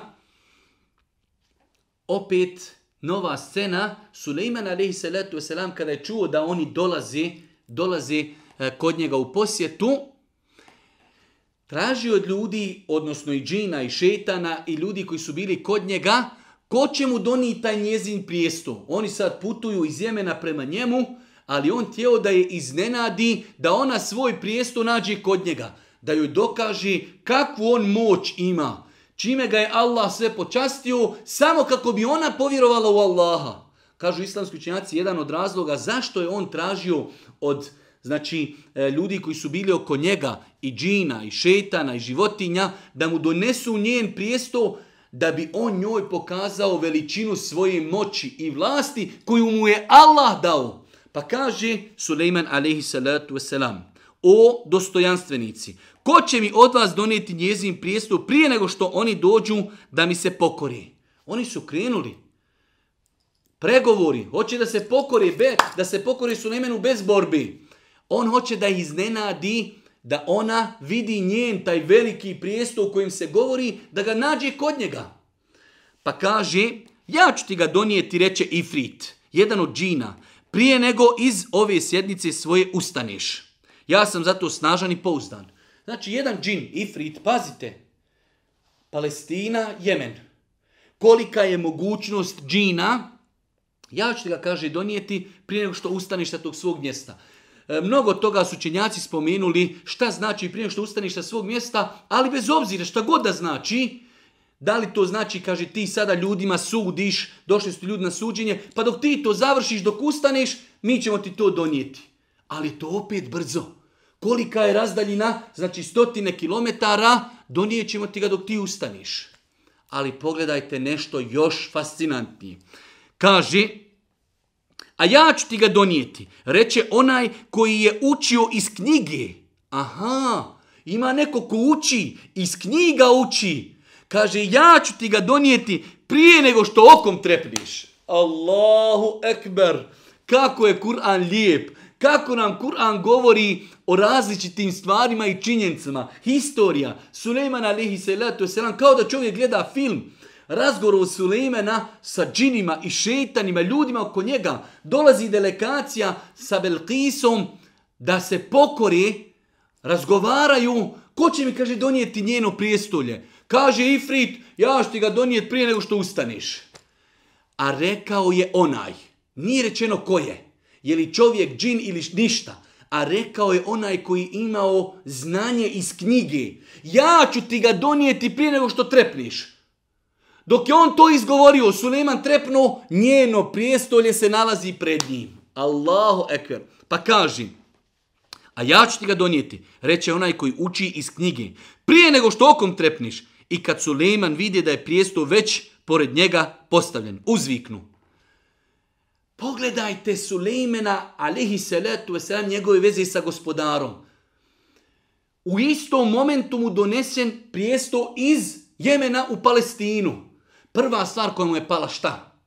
opet nova scena, Suleiman alaihi salatu wasalam, kada je čuo da oni dolazi, dolazi e, kod njega u posjetu, traži od ljudi, odnosno i džina i šetana i ljudi koji su bili kod njega, ko će mu doniti taj njezin prijestol. Oni sad putuju iz Jemena prema njemu, ali on tijelo da je iznenadi da ona svoj prijestol nađe kod njega, da joj dokaži kakvu on moć ima čime ga je Allah sve počastio, samo kako bi ona povjerovala u Allaha. Kažu islamski učenjaci, jedan od razloga zašto je on tražio od znači, e, ljudi koji su bili oko njega, i džina, i šetana, i životinja, da mu donesu njen prijesto, da bi on njoj pokazao veličinu svoje moći i vlasti koju mu je Allah dao. Pa kaže Suleiman alaihi salatu wasalam, o dostojanstvenici, ko će mi od vas donijeti njezin prijestup prije nego što oni dođu da mi se pokori? Oni su krenuli. Pregovori, hoće da se pokori, be, da se pokori su na imenu bez borbi. On hoće da iznenadi da ona vidi njen taj veliki prijestup kojim se govori da ga nađe kod njega. Pa kaže, ja ću ti ga donijeti, reče Ifrit, jedan od džina, prije nego iz ove sjednice svoje ustaneš. Ja sam zato snažan i pouzdan. Znači, jedan džin, Ifrit, pazite, Palestina, Jemen. Kolika je mogućnost džina, ja ću ga, kaže, donijeti prije nego što ustaniš sa tog svog mjesta. E, mnogo toga su čenjaci spomenuli šta znači prije nego što ustaniš sa svog mjesta, ali bez obzira šta god da znači, da li to znači, kaže, ti sada ljudima sudiš, došli su ljudi na suđenje, pa dok ti to završiš, dok ustaneš, mi ćemo ti to donijeti ali to opet brzo. Kolika je razdaljina, znači stotine kilometara, donijet ćemo ti ga dok ti ustaniš. Ali pogledajte nešto još fascinantnije. Kaže, a ja ću ti ga donijeti. Reče onaj koji je učio iz knjige. Aha, ima neko ko uči, iz knjiga uči. Kaže, ja ću ti ga donijeti prije nego što okom trepniš. Allahu ekber, kako je Kur'an lijep kako nam Kur'an govori o različitim stvarima i činjenicama. Historija Sulejmana alihi salatu wasalam, kao da čovjek gleda film, razgovor o Sulejmana sa džinima i šeitanima, ljudima oko njega, dolazi delegacija sa Belkisom da se pokori, razgovaraju, ko će mi, kaže, donijeti njeno prijestolje? Kaže Ifrit, ja ću ti ga donijeti prije nego što ustaneš. A rekao je onaj, nije rečeno ko je, je li čovjek džin ili ništa. A rekao je onaj koji imao znanje iz knjige, ja ću ti ga donijeti prije nego što trepniš. Dok je on to izgovorio, Suleiman trepnuo, njeno prijestolje se nalazi pred njim. Allahu ekber. Pa kaži, a ja ću ti ga donijeti, reče onaj koji uči iz knjige, prije nego što okom trepniš. I kad Suleiman vidi da je prijestol već pored njega postavljen, uzviknu. Pogledajte Sulejmena, alihi salatu wasalam, njegove veze sa gospodarom. U istom momentu mu donesen prijesto iz Jemena u Palestinu. Prva stvar koja mu je pala šta?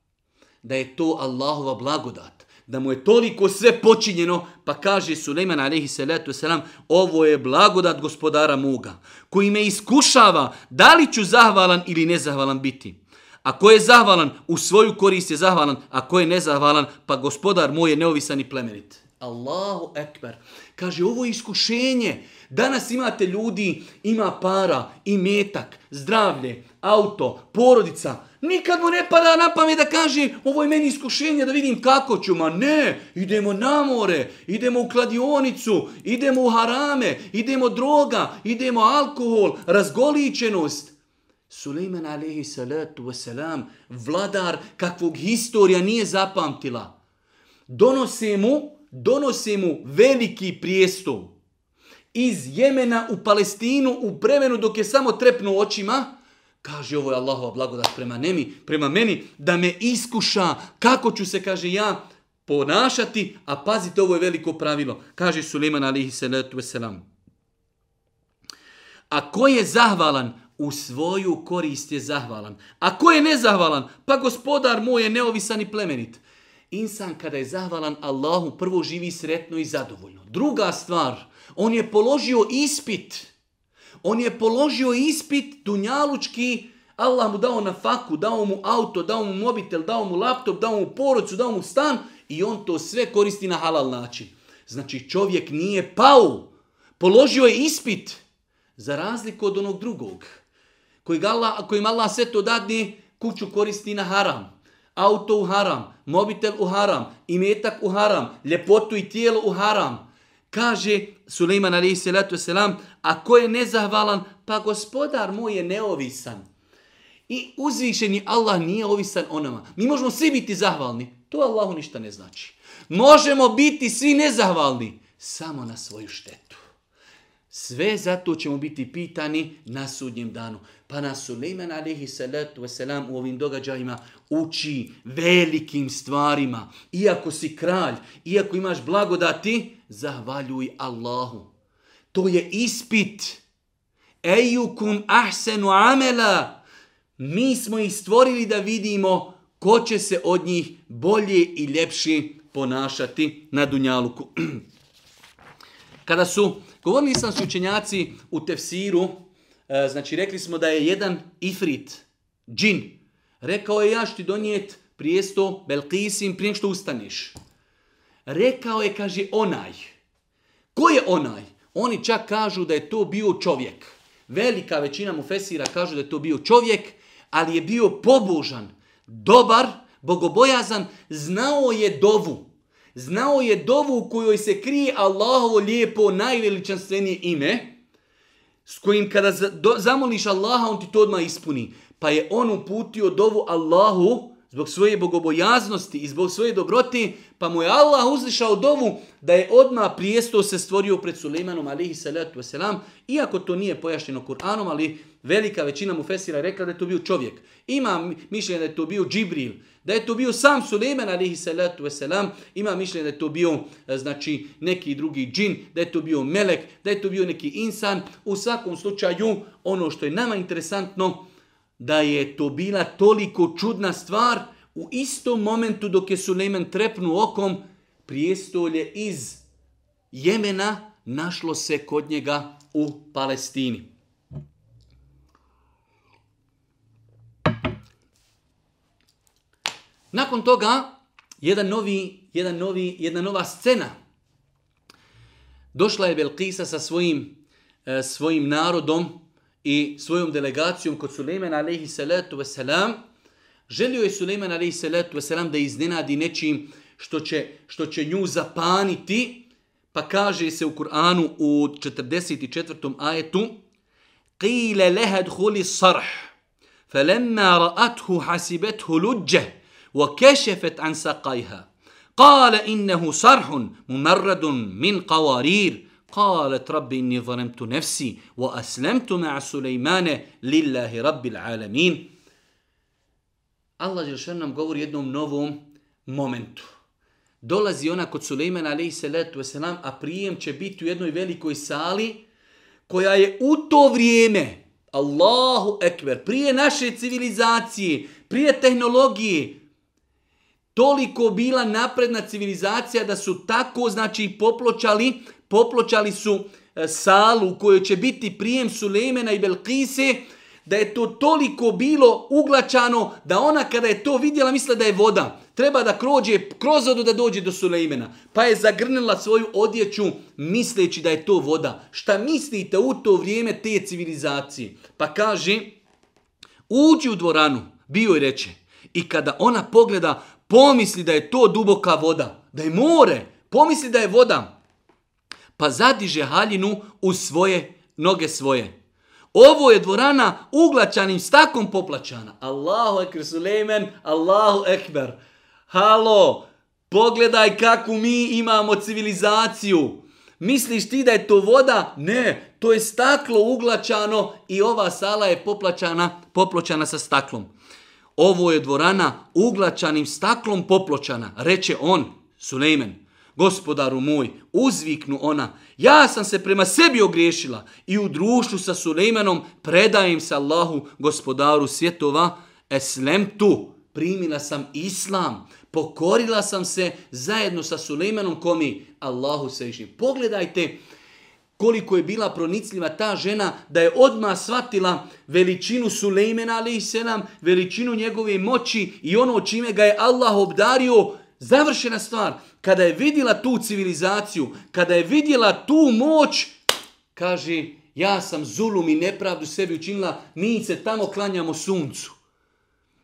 Da je to Allahova blagodat. Da mu je toliko sve počinjeno, pa kaže Suleiman alaihi salatu wasalam, ovo je blagodat gospodara moga, koji me iskušava da li ću zahvalan ili nezahvalan biti. A ko je zahvalan, u svoju korist je zahvalan, a ko je nezahvalan, pa gospodar moj je neovisan i plemenit. Allahu ekber. Kaže, ovo je iskušenje. Danas imate ljudi, ima para, i metak, zdravlje, auto, porodica. Nikad mu ne pada na pamet da kaže, ovo je meni iskušenje da vidim kako ću. Ma ne, idemo na more, idemo u kladionicu, idemo u harame, idemo droga, idemo alkohol, razgoličenost. Suleiman alaihi salatu wasalam, vladar kakvog historija nije zapamtila, donose mu, donose mu veliki prijestol iz Jemena u Palestinu u bremenu dok je samo trepnu očima, kaže ovo je Allahova blagodat prema, nemi, prema meni, da me iskuša kako ću se, kaže ja, ponašati, a pazite, ovo je veliko pravilo, kaže Suleiman alaihi salatu wasalam. A ko je zahvalan, u svoju korist je zahvalan. A ko je nezahvalan? Pa gospodar moj je neovisan i plemenit. Insan kada je zahvalan Allahu, prvo živi sretno i zadovoljno. Druga stvar, on je položio ispit. On je položio ispit dunjalučki, Allah mu dao na faku, dao mu auto, dao mu mobitel, dao mu laptop, dao mu porucu, dao mu stan i on to sve koristi na halal način. Znači čovjek nije pao, položio je ispit za razliku od onog drugog kojim Allah, kojim Allah sve to dadne, kuću koristi na haram, auto u haram, mobitel u haram, imetak u haram, ljepotu i tijelo u haram. Kaže Suleiman alaihi salatu selam, a ko je nezahvalan, pa gospodar moj je neovisan. I uzvišeni Allah nije ovisan o nama. Mi možemo svi biti zahvalni, to Allahu ništa ne znači. Možemo biti svi nezahvalni, samo na svoju štetu. Sve zato ćemo biti pitani na sudnjem danu. Pa nas Suleiman alihi salatu wasalam u ovim događajima uči velikim stvarima. Iako si kralj, iako imaš blagodati, zahvaljuj Allahu. To je ispit. Ejukum ahsenu amela. Mi smo ih stvorili da vidimo ko će se od njih bolje i ljepši ponašati na Dunjaluku. Kada su Govorili sam s učenjaci u tefsiru, e, znači rekli smo da je jedan ifrit, džin, rekao je ja ti donijet prijesto Belkisim prije što ustaneš. Rekao je, kaže, onaj. Ko je onaj? Oni čak kažu da je to bio čovjek. Velika većina mu fesira kažu da je to bio čovjek, ali je bio pobožan, dobar, bogobojazan, znao je dovu znao je dovu u kojoj se krije Allahovo lijepo, najveličanstvenije ime, s kojim kada zamoliš Allaha, on ti to odmah ispuni. Pa je on uputio dovu Allahu, zbog svoje bogobojaznosti i zbog svoje dobroti, pa mu je Allah uzlišao dovu da je odma prijesto se stvorio pred Sulejmanom, alihi salatu wasalam, iako to nije pojašnjeno Kur'anom, ali velika većina mu fesira je rekla da je to bio čovjek. Ima mišljenje da je to bio Džibril, da je to bio sam Sulejman, alihi salatu wasalam, ima mišljenje da je to bio e, znači, neki drugi džin, da je to bio Melek, da je to bio neki insan. U svakom slučaju, ono što je nama interesantno, da je to bila toliko čudna stvar, u istom momentu dok je Suleiman trepnu okom, prijestolje iz Jemena našlo se kod njega u Palestini. Nakon toga, jedan novi, jedan novi, jedna nova scena. Došla je Belkisa sa svojim, e, svojim narodom, i svojom delegacijom kod Sulejmana alejhi salatu ve selam želio je Sulejman alejhi salatu ve selam da iznenadi nečim što će što će nju zapaniti pa kaže se u Kur'anu u 44. ajetu qila laha dkhuli sarh falamma ra'athu hasibathu lujja wa kashafat an saqayha qala innahu sarhun mumarradun min qawarir قالت رب إني ظلمت نفسي وأسلمت مع سليمان لله رب العالمين الله جل شأنه مقور يدنم نوفوم مومنتو dolazi ona kod Sulejmana alejhi salatu vesselam a prijem će biti u jednoj velikoj sali koja je u to vrijeme Allahu ekber prije naše civilizacije prije tehnologije toliko bila napredna civilizacija da su tako znači popločali, popločali su e, salu koju će biti prijem Sulejmena i Belkise, da je to toliko bilo uglačano da ona kada je to vidjela misle da je voda. Treba da krođe kroz vodu da dođe do Sulejmena. Pa je zagrnila svoju odjeću misleći da je to voda. Šta mislite u to vrijeme te civilizacije? Pa kaže, uđi u dvoranu, bio je reče. I kada ona pogleda, pomisli da je to duboka voda, da je more, pomisli da je voda, pa zadiže haljinu u svoje noge svoje. Ovo je dvorana uglačanim stakom poplaćana. Allahu ekber Suleyman, Allahu ekber. Halo, pogledaj kakvu mi imamo civilizaciju. Misliš ti da je to voda? Ne, to je staklo uglačano i ova sala je poplaćana, poplaćana sa staklom ovo je dvorana uglačanim staklom popločana, reče on, Sulejmen. Gospodaru moj, uzviknu ona, ja sam se prema sebi ogriješila i u društvu sa Sulejmanom predajem se Allahu, gospodaru svjetova, eslemtu, primila sam islam, pokorila sam se zajedno sa Sulejmanom komi Allahu sejiši. Pogledajte, uh, koliko je bila pronicljiva ta žena da je odma svatila veličinu Sulejmena alejselam, veličinu njegove moći i ono čime ga je Allah obdario, završena stvar. Kada je vidjela tu civilizaciju, kada je vidjela tu moć, kaže, ja sam zulum i nepravdu sebi učinila, mi se tamo klanjamo suncu.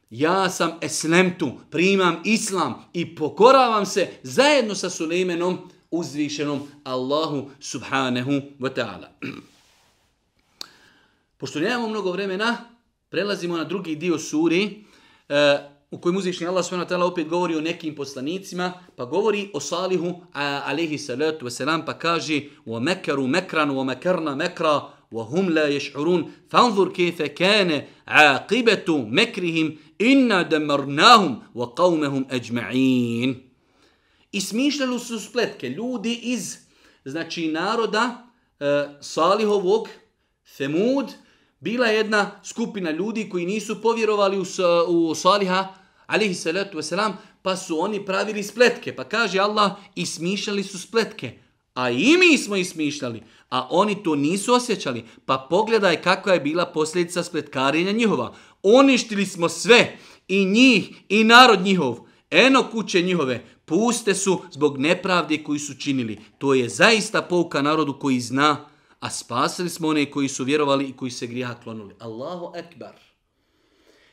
Ja sam eslemtu, primam islam i pokoravam se zajedno sa Sulejmenom uzvišenom Allahu subhanahu wa ta'ala. Pošto nemamo mnogo vremena, prelazimo na drugi dio suri e, u kojem uzvišnji Allah subhanahu wa ta'ala opet govori o nekim poslanicima, pa govori o Salihu a, alaihi salatu wasalam, pa kaže wa mekaru mekran, wa mekarna mekra, wa hum la yash'urun fanzur kayfa kana 'aqibatu makrihim inna damarnahum wa qaumahum ajma'in I smišljali su spletke ljudi iz znači naroda e, Salihovog, Femud, bila je jedna skupina ljudi koji nisu povjerovali u, u Saliha, alihi salatu wasalam, pa su oni pravili spletke. Pa kaže Allah, i smišljali su spletke. A i mi smo i smišljali, a oni to nisu osjećali. Pa pogledaj kakva je bila posljedica spletkarenja njihova. Oništili smo sve, i njih, i narod njihov, eno kuće njihove, puste su zbog nepravde koju su činili. To je zaista pouka narodu koji zna, a spasili smo one koji su vjerovali i koji se grija klonuli. Allahu Ekbar.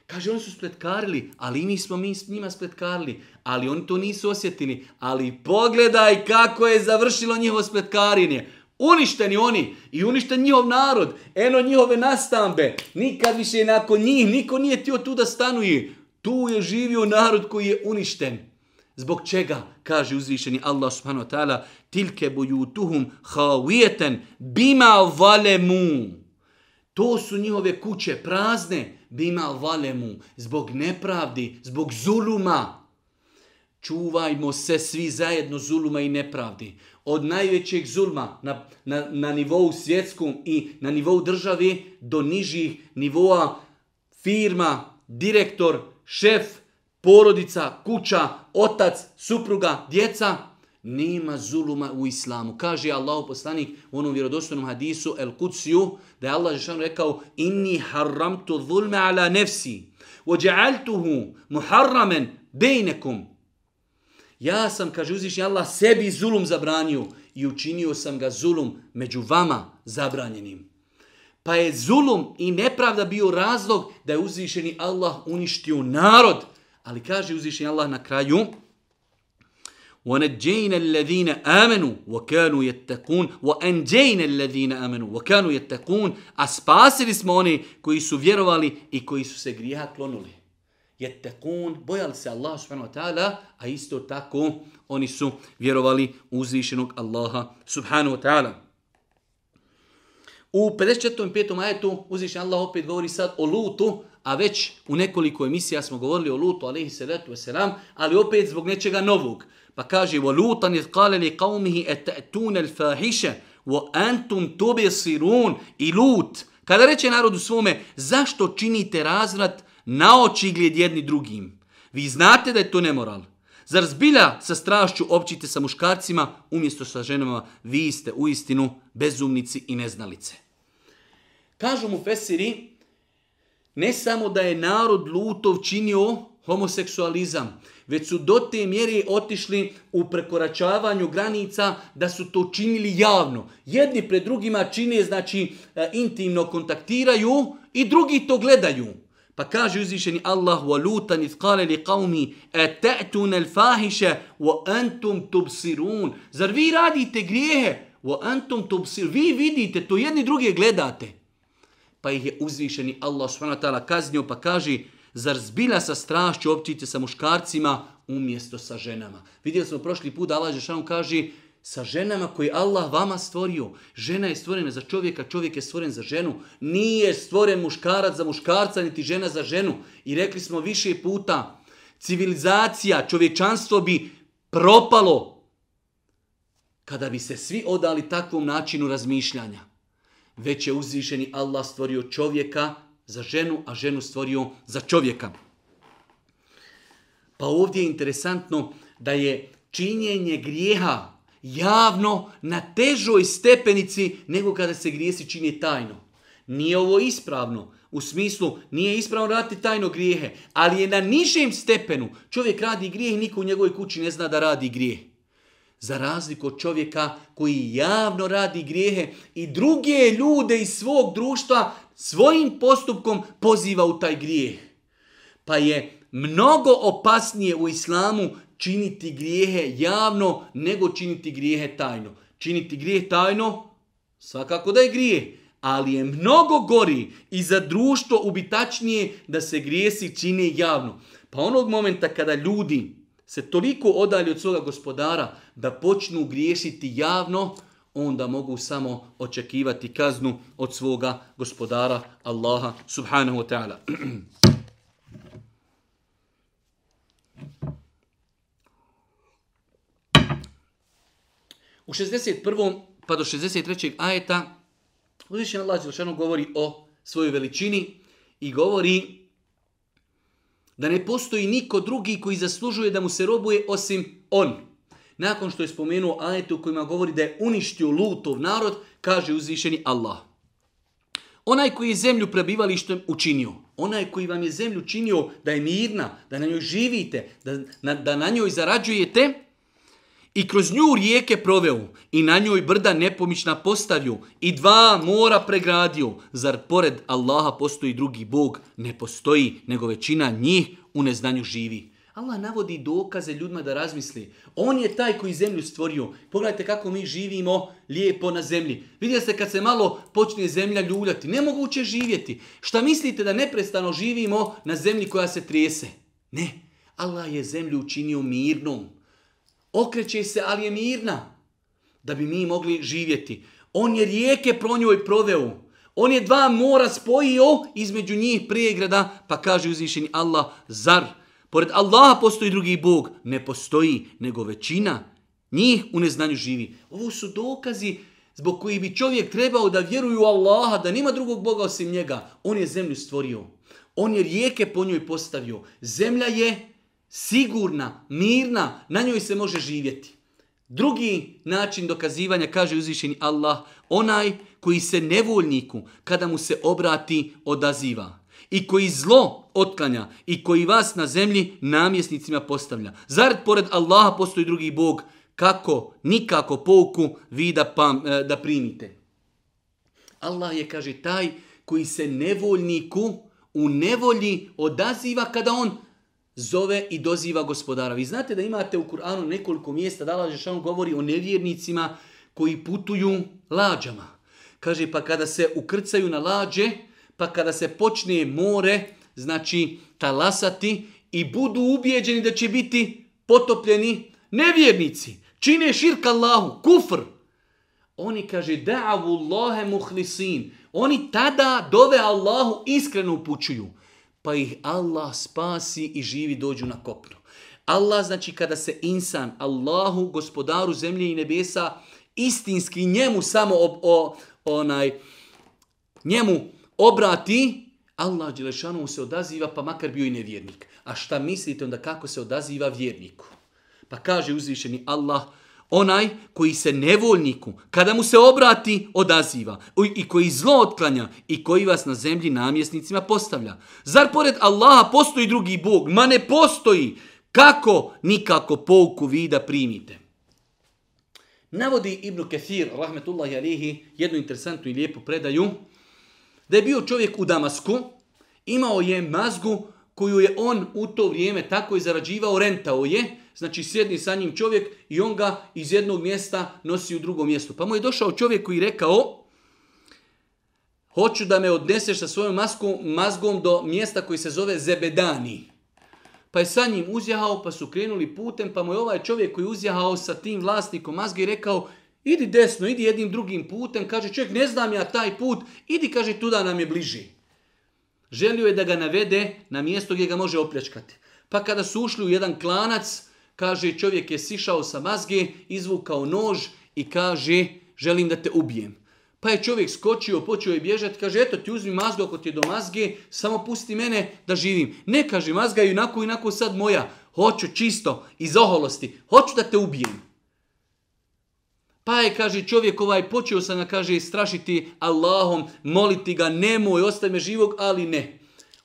Kaže, oni su spletkarili, ali mi smo mi s njima spletkarili, ali oni to nisu osjetili. Ali pogledaj kako je završilo njihovo spletkarinje. Uništeni oni i uništen njihov narod. Eno njihove nastambe. Nikad više nakon njih, niko nije tio tu da stanuje. Tu je živio narod koji je uništen. Zbog čega, kaže uzvišeni Allah subhanahu wa ta'ala, tilke bujutuhum hawijeten bima valemu. To su njihove kuće prazne, bima valemu, zbog nepravdi, zbog zuluma. Čuvajmo se svi zajedno zuluma i nepravdi. Od najvećeg zulma na, na, na nivou svjetskom i na nivou državi do nižih nivoa firma, direktor, šef, porodica, kuća, otac, supruga, djeca, nema zuluma u islamu. Kaže Allahu poslanik u onom vjerodostojnom hadisu El Kutsiju da je Allah Žešanu rekao Inni haramtu zulme ala nefsi ođealtuhu muharramen bejnekum Ja sam, kaže uzvišnji Allah, sebi zulum zabranio i učinio sam ga zulum među vama zabranjenim. Pa je zulum i nepravda bio razlog da je uzvišeni Allah uništio narod. Ali kaže uzvišen Allah na kraju وَنَجَّيْنَ الَّذِينَ آمَنُوا وَكَانُوا يَتَّقُونَ وَأَنْجَيْنَ الَّذِينَ آمَنُوا وَكَانُوا يَتَّقُونَ A spasili smo one koji su vjerovali i koji su se grijeha klonuli. Jettekun, bojali se Allah subhanahu wa ta'ala, a isto tako oni su vjerovali uzvišenog Allaha subhanahu wa ta'ala. U 54. i 5. ajetu uzvišen Allah opet govori sad o lutu, a već u nekoliko emisija smo govorili o Lutu alejhi salatu vesselam, ali opet zbog nečega novog. Pa kaže: "Wa Lutan qala li qaumihi atatun al-fahisha wa antum tubsirun." I Lut, kada reče narodu svome: "Zašto činite razvrat na oči gled jedni drugim? Vi znate da je to nemoral." Zar zbilja sa strašću općite sa muškarcima umjesto sa ženama vi ste u istinu bezumnici i neznalice? Kažu mu Fesiri, ne samo da je narod Lutov činio homoseksualizam, već su do te mjere otišli u prekoračavanju granica da su to činili javno. Jedni pred drugima čine, znači e, intimno kontaktiraju i drugi to gledaju. Pa kaže uzvišeni Allah wa lutan iz kale li qavmi ete'tun al fahiše wa antum tubsirun. Zar vi radite grijehe? Wa antum tubsirun. Vi vidite, to jedni druge gledate pa ih je uzvišeni Allah s.w.t. kaznio, pa kaže, zar zbilja sa strašću općite sa muškarcima umjesto sa ženama? Vidjeli smo prošli put, Allah Žešanu kaže, sa ženama koji Allah vama stvorio. Žena je stvorena za čovjeka, čovjek je stvoren za ženu. Nije stvoren muškarac za muškarca, niti žena za ženu. I rekli smo više puta, civilizacija, čovječanstvo bi propalo kada bi se svi odali takvom načinu razmišljanja već je uzvišeni Allah stvorio čovjeka za ženu, a ženu stvorio za čovjeka. Pa ovdje je interesantno da je činjenje grijeha javno na težoj stepenici nego kada se grijesi čini tajno. Nije ovo ispravno. U smislu, nije ispravno raditi tajno grijehe, ali je na nižem stepenu. Čovjek radi grijeh i niko u njegovoj kući ne zna da radi grijeh. Za razliku od čovjeka koji javno radi grijehe i druge ljude iz svog društva svojim postupkom poziva u taj grijeh. Pa je mnogo opasnije u islamu činiti grijehe javno nego činiti grijehe tajno. Činiti grijeh tajno, svakako da je grijeh, ali je mnogo gori i za društvo ubitačnije da se grijesi čine javno. Pa onog momenta kada ljudi se toliko odalje od svoga gospodara da počnu griješiti javno, onda mogu samo očekivati kaznu od svoga gospodara Allaha subhanahu wa ta'ala. U 61. pa do 63. ajeta uzvišen Allah Đelšanu govori o svojoj veličini i govori da ne postoji niko drugi koji zaslužuje da mu se robuje osim on. Nakon što je spomenuo ajete u kojima govori da je uništio lutov narod, kaže uzvišeni Allah. Onaj koji je zemlju prebivalištem učinio, onaj koji vam je zemlju činio da je mirna, da na njoj živite, da na, da na njoj zarađujete, i kroz nju rijeke proveo i na njoj brda nepomična postavio i dva mora pregradio. Zar pored Allaha postoji drugi bog? Ne postoji, nego većina njih u neznanju živi. Allah navodi dokaze ljudima da razmisli. On je taj koji zemlju stvorio. Pogledajte kako mi živimo lijepo na zemlji. Vidite se kad se malo počne zemlja ljuljati. Nemoguće živjeti. Šta mislite da neprestano živimo na zemlji koja se trese? Ne. Allah je zemlju učinio mirnom okreće se, ali je mirna, da bi mi mogli živjeti. On je rijeke pro njoj proveo, on je dva mora spojio između njih prijegrada, pa kaže uzvišeni Allah, zar, pored Allaha postoji drugi Bog, ne postoji, nego većina njih u neznanju živi. Ovo su dokazi zbog koji bi čovjek trebao da vjeruju Allaha, da nima drugog Boga osim njega. On je zemlju stvorio. On je rijeke po njoj postavio. Zemlja je sigurna, mirna, na njoj se može živjeti. Drugi način dokazivanja, kaže uzvišeni Allah, onaj koji se nevoljniku, kada mu se obrati, odaziva. I koji zlo otklanja i koji vas na zemlji namjesnicima postavlja. Zar pored Allaha postoji drugi Bog, kako nikako pouku vi da, pam, e, da primite. Allah je, kaže, taj koji se nevoljniku u nevolji odaziva kada on zove i doziva gospodara. Vi znate da imate u Kur'anu nekoliko mjesta da Allah Žešanu govori o nevjernicima koji putuju lađama. Kaže, pa kada se ukrcaju na lađe, pa kada se počne more, znači talasati i budu ubijeđeni da će biti potopljeni nevjernici. Čine širk Allahu, kufr. Oni kaže, da'avu Allahe muhlisin. Oni tada dove Allahu iskreno upućuju pa ih Allah spasi i živi dođu na kopno. Allah znači kada se insan, Allahu, gospodaru zemlje i nebesa, istinski njemu samo ob, o, onaj, njemu obrati, Allah Đelešanu se odaziva pa makar bio i nevjernik. A šta mislite onda kako se odaziva vjerniku? Pa kaže uzvišeni Allah, Allah, Onaj koji se nevoljniku, kada mu se obrati, odaziva i koji zlo otklanja i koji vas na zemlji namjesnicima postavlja. Zar pored Allaha postoji drugi Bog? Ma ne postoji! Kako nikako pouku vi da primite? Navodi Ibnu Kefir, rahmetullahi alihi, jednu interesantnu i lijepu predaju, da je bio čovjek u Damasku, imao je mazgu koju je on u to vrijeme tako i zarađivao, rentao je, Znači sjedni sa njim čovjek i on ga iz jednog mjesta nosi u drugo mjesto. Pa mu je došao čovjek koji rekao hoću da me odneseš sa svojom maskom, mazgom do mjesta koji se zove Zebedani. Pa je sa njim uzjahao, pa su krenuli putem, pa mu je ovaj čovjek koji uzjahao sa tim vlasnikom mazge rekao idi desno, idi jednim drugim putem. Kaže čovjek ne znam ja taj put, idi kaže tuda nam je bliži. Želio je da ga navede na mjesto gdje ga može opljačkati. Pa kada su ušli u jedan klanac, kaže čovjek je sišao sa mazge, izvukao nož i kaže želim da te ubijem. Pa je čovjek skočio, počeo je bježati, kaže eto ti uzmi mazgu ako ti je do mazge, samo pusti mene da živim. Ne kaže mazga i onako i onako sad moja, hoću čisto, iz oholosti, hoću da te ubijem. Pa je, kaže, čovjek ovaj, počeo sam ga, kaže, strašiti Allahom, moliti ga, nemoj, ostavi me živog, ali ne.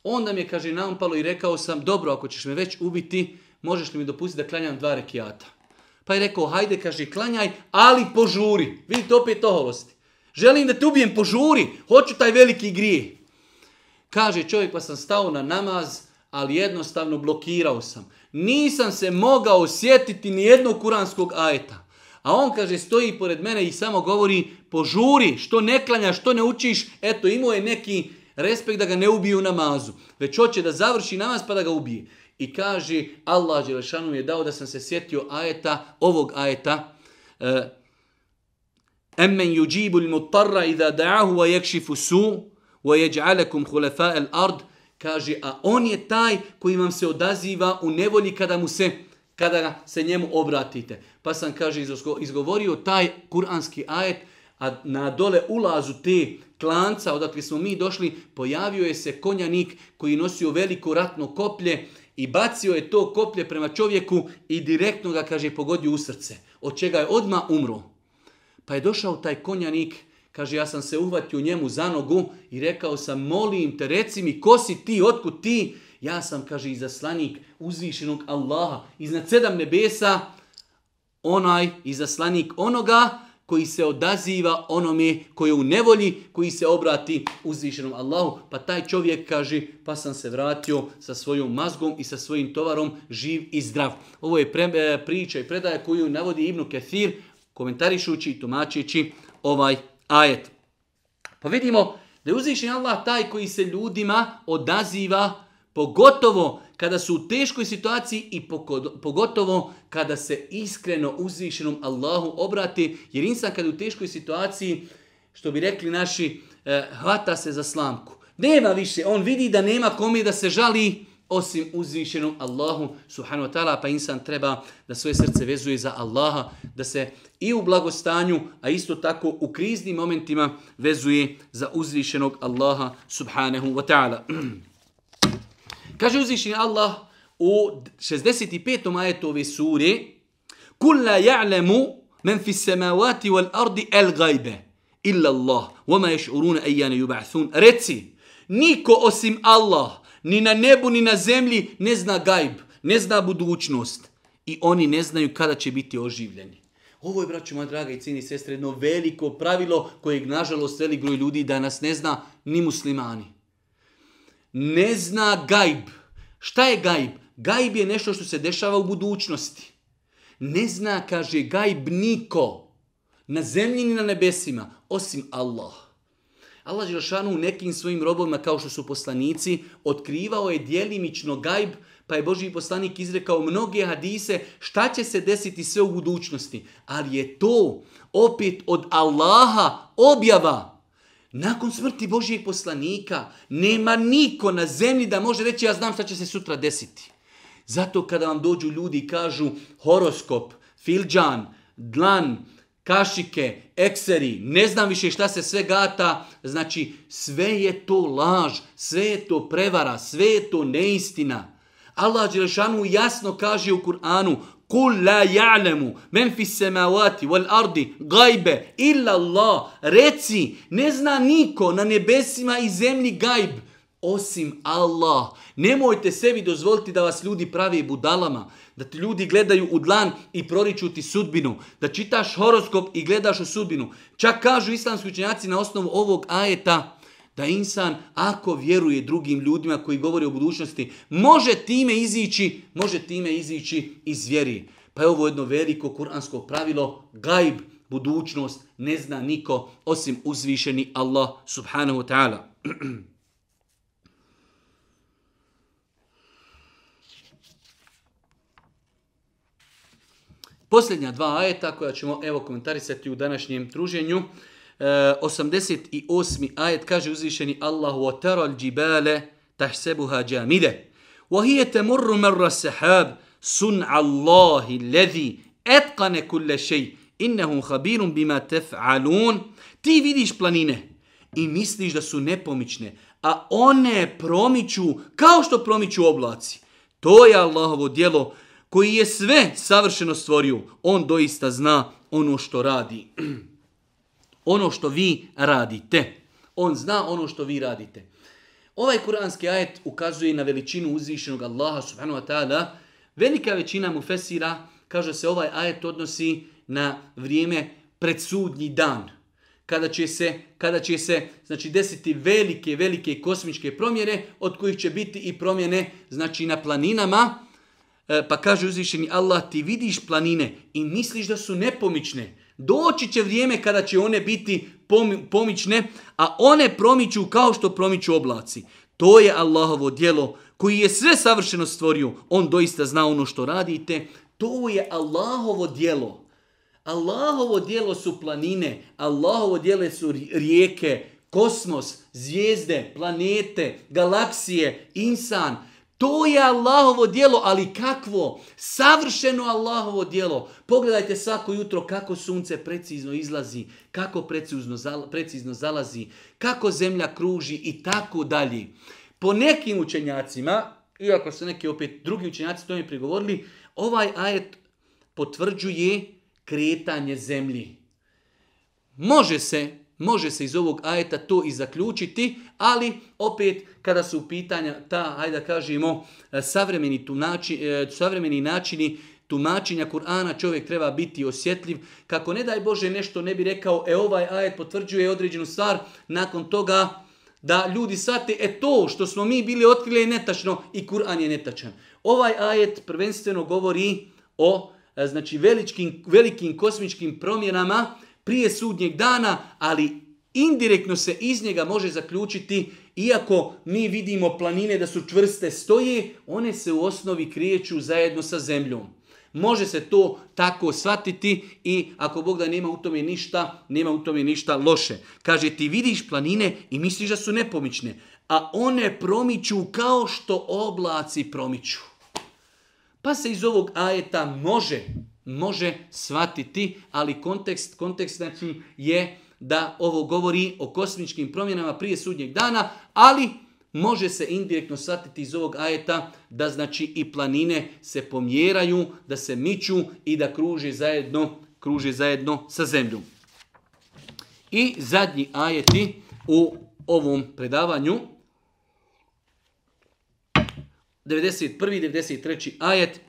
Onda mi je, kaže, nampalo i rekao sam, dobro, ako ćeš me već ubiti, možeš li mi dopustiti da klanjam dva rekiata? Pa je rekao, hajde, kaže, klanjaj, ali požuri. Vidite, opet oholosti. Želim da te ubijem, požuri. Hoću taj veliki grije. Kaže, čovjek, pa sam stao na namaz, ali jednostavno blokirao sam. Nisam se mogao sjetiti ni jednog kuranskog ajeta. A on, kaže, stoji pored mene i samo govori, požuri, što ne klanjaš, što ne učiš. Eto, imao je neki respekt da ga ne ubiju namazu. Već hoće da završi namaz pa da ga ubije i kaže Allah Đelešanu je dao da sam se sjetio ajeta, ovog ajeta, e, Emmen yujibu al-muttarra idha da'ahu wa yakshifu su wa yaj'alukum khulafa' al-ard kaže a on je taj koji vam se odaziva u nevolji kada mu se kada se njemu obratite pa sam kaže izgovorio taj kuranski ajet a na dole ulazu te klanca odatle smo mi došli pojavio je se konjanik koji nosio veliko ratno koplje I bacio je to koplje prema čovjeku i direktno ga, kaže, pogodio u srce. Od čega je odma umro. Pa je došao taj konjanik, kaže, ja sam se uhvatio njemu za nogu i rekao sam, molim te, reci mi, ko si ti, otkud ti? Ja sam, kaže, izaslanik uzvišenog Allaha. Iznad sedam nebesa, onaj izaslanik onoga, koji se odaziva onome koji je u nevolji, koji se obrati uzvišenom Allahu. Pa taj čovjek kaže, pa sam se vratio sa svojom mazgom i sa svojim tovarom, živ i zdrav. Ovo je pre, e, priča i predaja koju navodi Ibnu Kathir, komentarišući i tumačići ovaj ajet. Pa vidimo da je uzvišen Allah taj koji se ljudima odaziva, pogotovo kada su u teškoj situaciji i pogotovo kada se iskreno uzvišenom Allahu obrati, jer insan kada je u teškoj situaciji, što bi rekli naši, eh, hvata se za slamku. Nema više, on vidi da nema kome da se žali osim uzvišenom Allahu subhanahu wa ta'ala, pa insan treba da svoje srce vezuje za Allaha, da se i u blagostanju, a isto tako u kriznim momentima vezuje za uzvišenog Allaha subhanahu wa ta'ala. Kaže uzvišnji Allah u 65. ajetu ove suri Kulla ja'lemu men fi samavati wal ardi el gajbe illa Allah vama ješ uruna ejjane juba'thun Reci, niko osim Allah ni na nebu ni na zemlji ne zna gajb, ne zna budućnost i oni ne znaju kada će biti oživljeni. Ovo je, braću moja draga i cini sestre, jedno veliko pravilo kojeg, nažalost, velik broj ljudi danas ne zna ni muslimani ne zna gajb. Šta je gajb? Gajb je nešto što se dešava u budućnosti. Ne zna, kaže, gajb niko na zemlji ni na nebesima, osim Allah. Allah Đelšanu u nekim svojim robovima, kao što su poslanici, otkrivao je dijelimično gajb, pa je Boži poslanik izrekao mnoge hadise šta će se desiti sve u budućnosti. Ali je to opet od Allaha objava. Nakon smrti Božijeg poslanika nema niko na zemlji da može reći ja znam šta će se sutra desiti. Zato kada vam dođu ljudi i kažu horoskop, filđan, dlan, kašike, ekseri, ne znam više šta se sve gata, znači sve je to laž, sve je to prevara, sve je to neistina. Allah Đelešanu jasno kaže u Kur'anu, Kul la ja'lemu men fis semavati wal ardi gajbe illa Allah. Reci, ne zna niko na nebesima i zemlji gajb osim Allah. Nemojte sebi dozvoliti da vas ljudi pravi budalama, da ti ljudi gledaju u dlan i proriču ti sudbinu, da čitaš horoskop i gledaš u sudbinu. Čak kažu islamski učenjaci na osnovu ovog ajeta, da insan ako vjeruje drugim ljudima koji govori o budućnosti, može time izići, može time izići iz vjeri. Pa je ovo jedno veliko kuransko pravilo, gajb, budućnost, ne zna niko osim uzvišeni Allah subhanahu wa ta ta'ala. Posljednja dva ajeta koja ćemo evo komentarisati u današnjem druženju. 88. Eh, ajet kaže uzvišeni Allah wa tara al-jibala tahsabuha jamida wa hiya tamurru marra sahab sun'a Allahi alladhi atqana kulla shay innahu khabirun bima taf'alun ti vidiš planine i misliš da su nepomične a one promiču kao što promiču oblaci to je Allahovo djelo koji je sve savršeno stvorio on doista zna ono što radi ono što vi radite. On zna ono što vi radite. Ovaj kuranski ajet ukazuje na veličinu uzvišenog Allaha subhanahu wa ta'ala. Velika većina mu fesira, kaže se ovaj ajet odnosi na vrijeme predsudnji dan. Kada će se, kada će se znači, desiti velike, velike kosmičke promjene, od kojih će biti i promjene znači, na planinama, e, pa kaže uzvišeni Allah, ti vidiš planine i misliš da su nepomične, Doći će vrijeme kada će one biti pomične, a one promiću kao što promiću oblaci. To je Allahovo dijelo koji je sve savršeno stvorio. On doista zna ono što radite. To je Allahovo dijelo. Allahovo dijelo su planine, Allahovo dijelo su rijeke, kosmos, zvijezde, planete, galaksije, insan, insan. To je Allahovo dijelo, ali kakvo? Savršeno Allahovo dijelo. Pogledajte svako jutro kako sunce precizno izlazi, kako precizno, zala, precizno zalazi, kako zemlja kruži i tako dalje. Po nekim učenjacima, iako se neki opet drugi učenjaci to mi prigovorili, ovaj ajet potvrđuje kretanje zemlji. Može se, Može se iz ovog ajeta to i zaključiti, ali opet kada su u pitanja ta, hajde da kažemo, e, savremeni, tumači, e, savremeni načini tumačenja Kur'ana, čovjek treba biti osjetljiv. Kako ne daj Bože nešto ne bi rekao, e ovaj ajet potvrđuje određenu stvar, nakon toga da ljudi shvate, e to što smo mi bili otkrili je netačno i Kur'an je netačan. Ovaj ajet prvenstveno govori o e, znači, veličkim, velikim kosmičkim promjenama prije sudnjeg dana, ali indirektno se iz njega može zaključiti, iako mi vidimo planine da su čvrste stoje, one se u osnovi kriječu zajedno sa zemljom. Može se to tako shvatiti i ako Bog da nema u tome ništa, nema u tome ništa loše. Kaže, ti vidiš planine i misliš da su nepomične, a one promiču kao što oblaci promiču. Pa se iz ovog ajeta može može svatiti, ali kontekst, kontekst znači je da ovo govori o kosmičkim promjenama prije sudnjeg dana, ali može se indirektno shvatiti iz ovog ajeta da znači i planine se pomjeraju, da se miću i da kruže zajedno, kruže zajedno sa zemljom. I zadnji ajeti u ovom predavanju 91. 93. ajet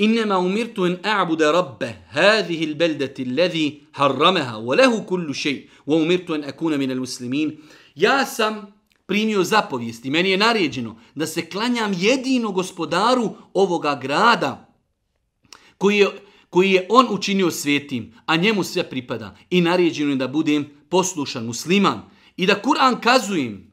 إنما أمرت أن أعبد رب هذه البلدة الذي حرمها وله كل شيء وأمرت أن أكون من المسلمين يا سم primio zapovijesti. Meni je naređeno da se klanjam jedino gospodaru ovoga grada koji je, koji je on učinio svetim, a njemu sve pripada. I naređeno je da budem poslušan musliman i da Kur'an kazujem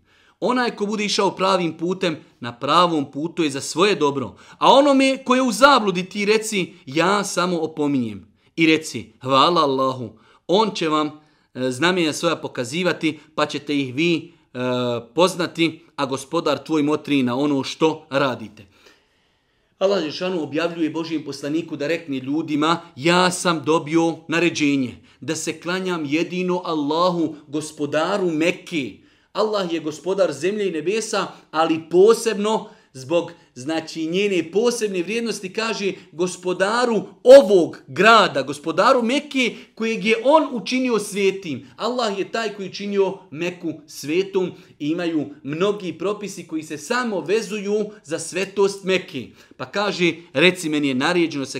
onaj ko bude išao pravim putem, na pravom putu je za svoje dobro. A onome ko je u zabludi ti reci, ja samo opominjem. I reci, hvala Allahu, on će vam e, znamenja svoja pokazivati, pa ćete ih vi e, poznati, a gospodar tvoj motri na ono što radite. Allah Žešanu objavljuje Božijem poslaniku da rekne ljudima, ja sam dobio naređenje da se klanjam jedino Allahu, gospodaru Mekke. Allah je gospodar zemlje i nebesa, ali posebno zbog znači njene posebne vrijednosti kaže gospodaru ovog grada, gospodaru Mekke kojeg je on učinio svetim. Allah je taj koji učinio Meku svetom i imaju mnogi propisi koji se samo vezuju za svetost Mekke. Pa kaže reci meni je naređeno se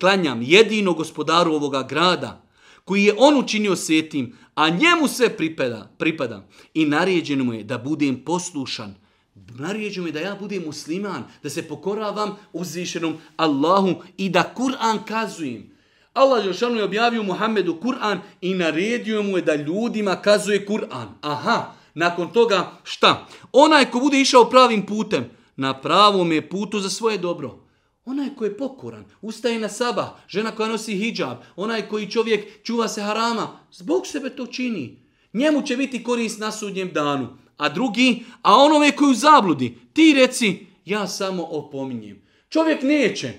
klanjam jedino gospodaru ovoga grada koji je on učinio svetim, a njemu sve pripada, pripada. I naređeno mu je da budem poslušan. Naređeno mu je da ja budem musliman, da se pokoravam uzvišenom Allahu i da Kur'an kazujem. Allah Jošanu je objavio Muhammedu Kur'an i naredio mu je da ljudima kazuje Kur'an. Aha, nakon toga šta? Onaj ko bude išao pravim putem, na pravom je putu za svoje dobro. Onaj koji je pokoran, ustaje na sabah, žena koja nosi hijab, onaj koji čovjek čuva se harama, zbog sebe to čini. Njemu će biti korist na sudnjem danu. A drugi, a onome koji zabludi, ti reci, ja samo opominjem. Čovjek neće.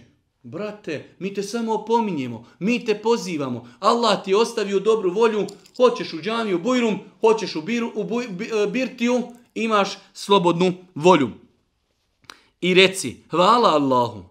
Brate, mi te samo opominjemo, mi te pozivamo. Allah ti ostavio dobru volju, hoćeš u džamiju, u bujrum, hoćeš u, biru, u buj, b, b, e, birtiju, imaš slobodnu volju. I reci, hvala Allahu,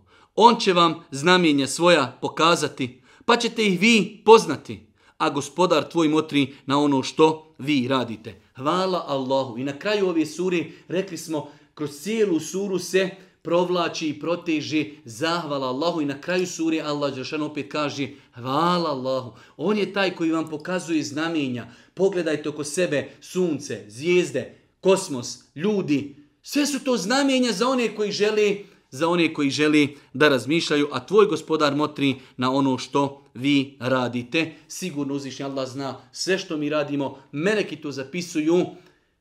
on će vam znamenja svoja pokazati, pa ćete ih vi poznati, a gospodar tvoj motri na ono što vi radite. Hvala Allahu. I na kraju ove suri rekli smo, kroz cijelu suru se provlači i proteži zahvala Allahu. I na kraju suri Allah Đeršan opet kaže, hvala Allahu. On je taj koji vam pokazuje znamenja. Pogledajte oko sebe sunce, zvijezde, kosmos, ljudi. Sve su to znamenja za one koji žele znamenja za one koji želi da razmišljaju, a tvoj gospodar motri na ono što vi radite. Sigurno uzvišnji Allah zna sve što mi radimo. Meleki to zapisuju.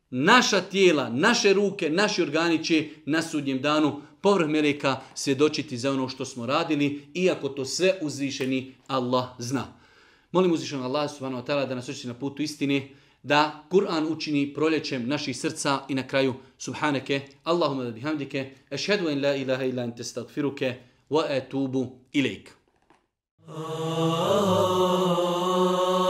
Naša tijela, naše ruke, naši organi će na sudnjem danu povrh Meleka svjedočiti za ono što smo radili, iako to sve uzvišeni Allah zna. Molim uzvišnji Allah subhanahu wa ta'ala da nas učiti na putu istine, da Kur'an učini proljećem naših srca i na kraju subhaneke Allahumma da bihamdike ešhedu en la ilaha ila ente stagfiruke wa etubu ilaik. Oh, oh, oh, oh.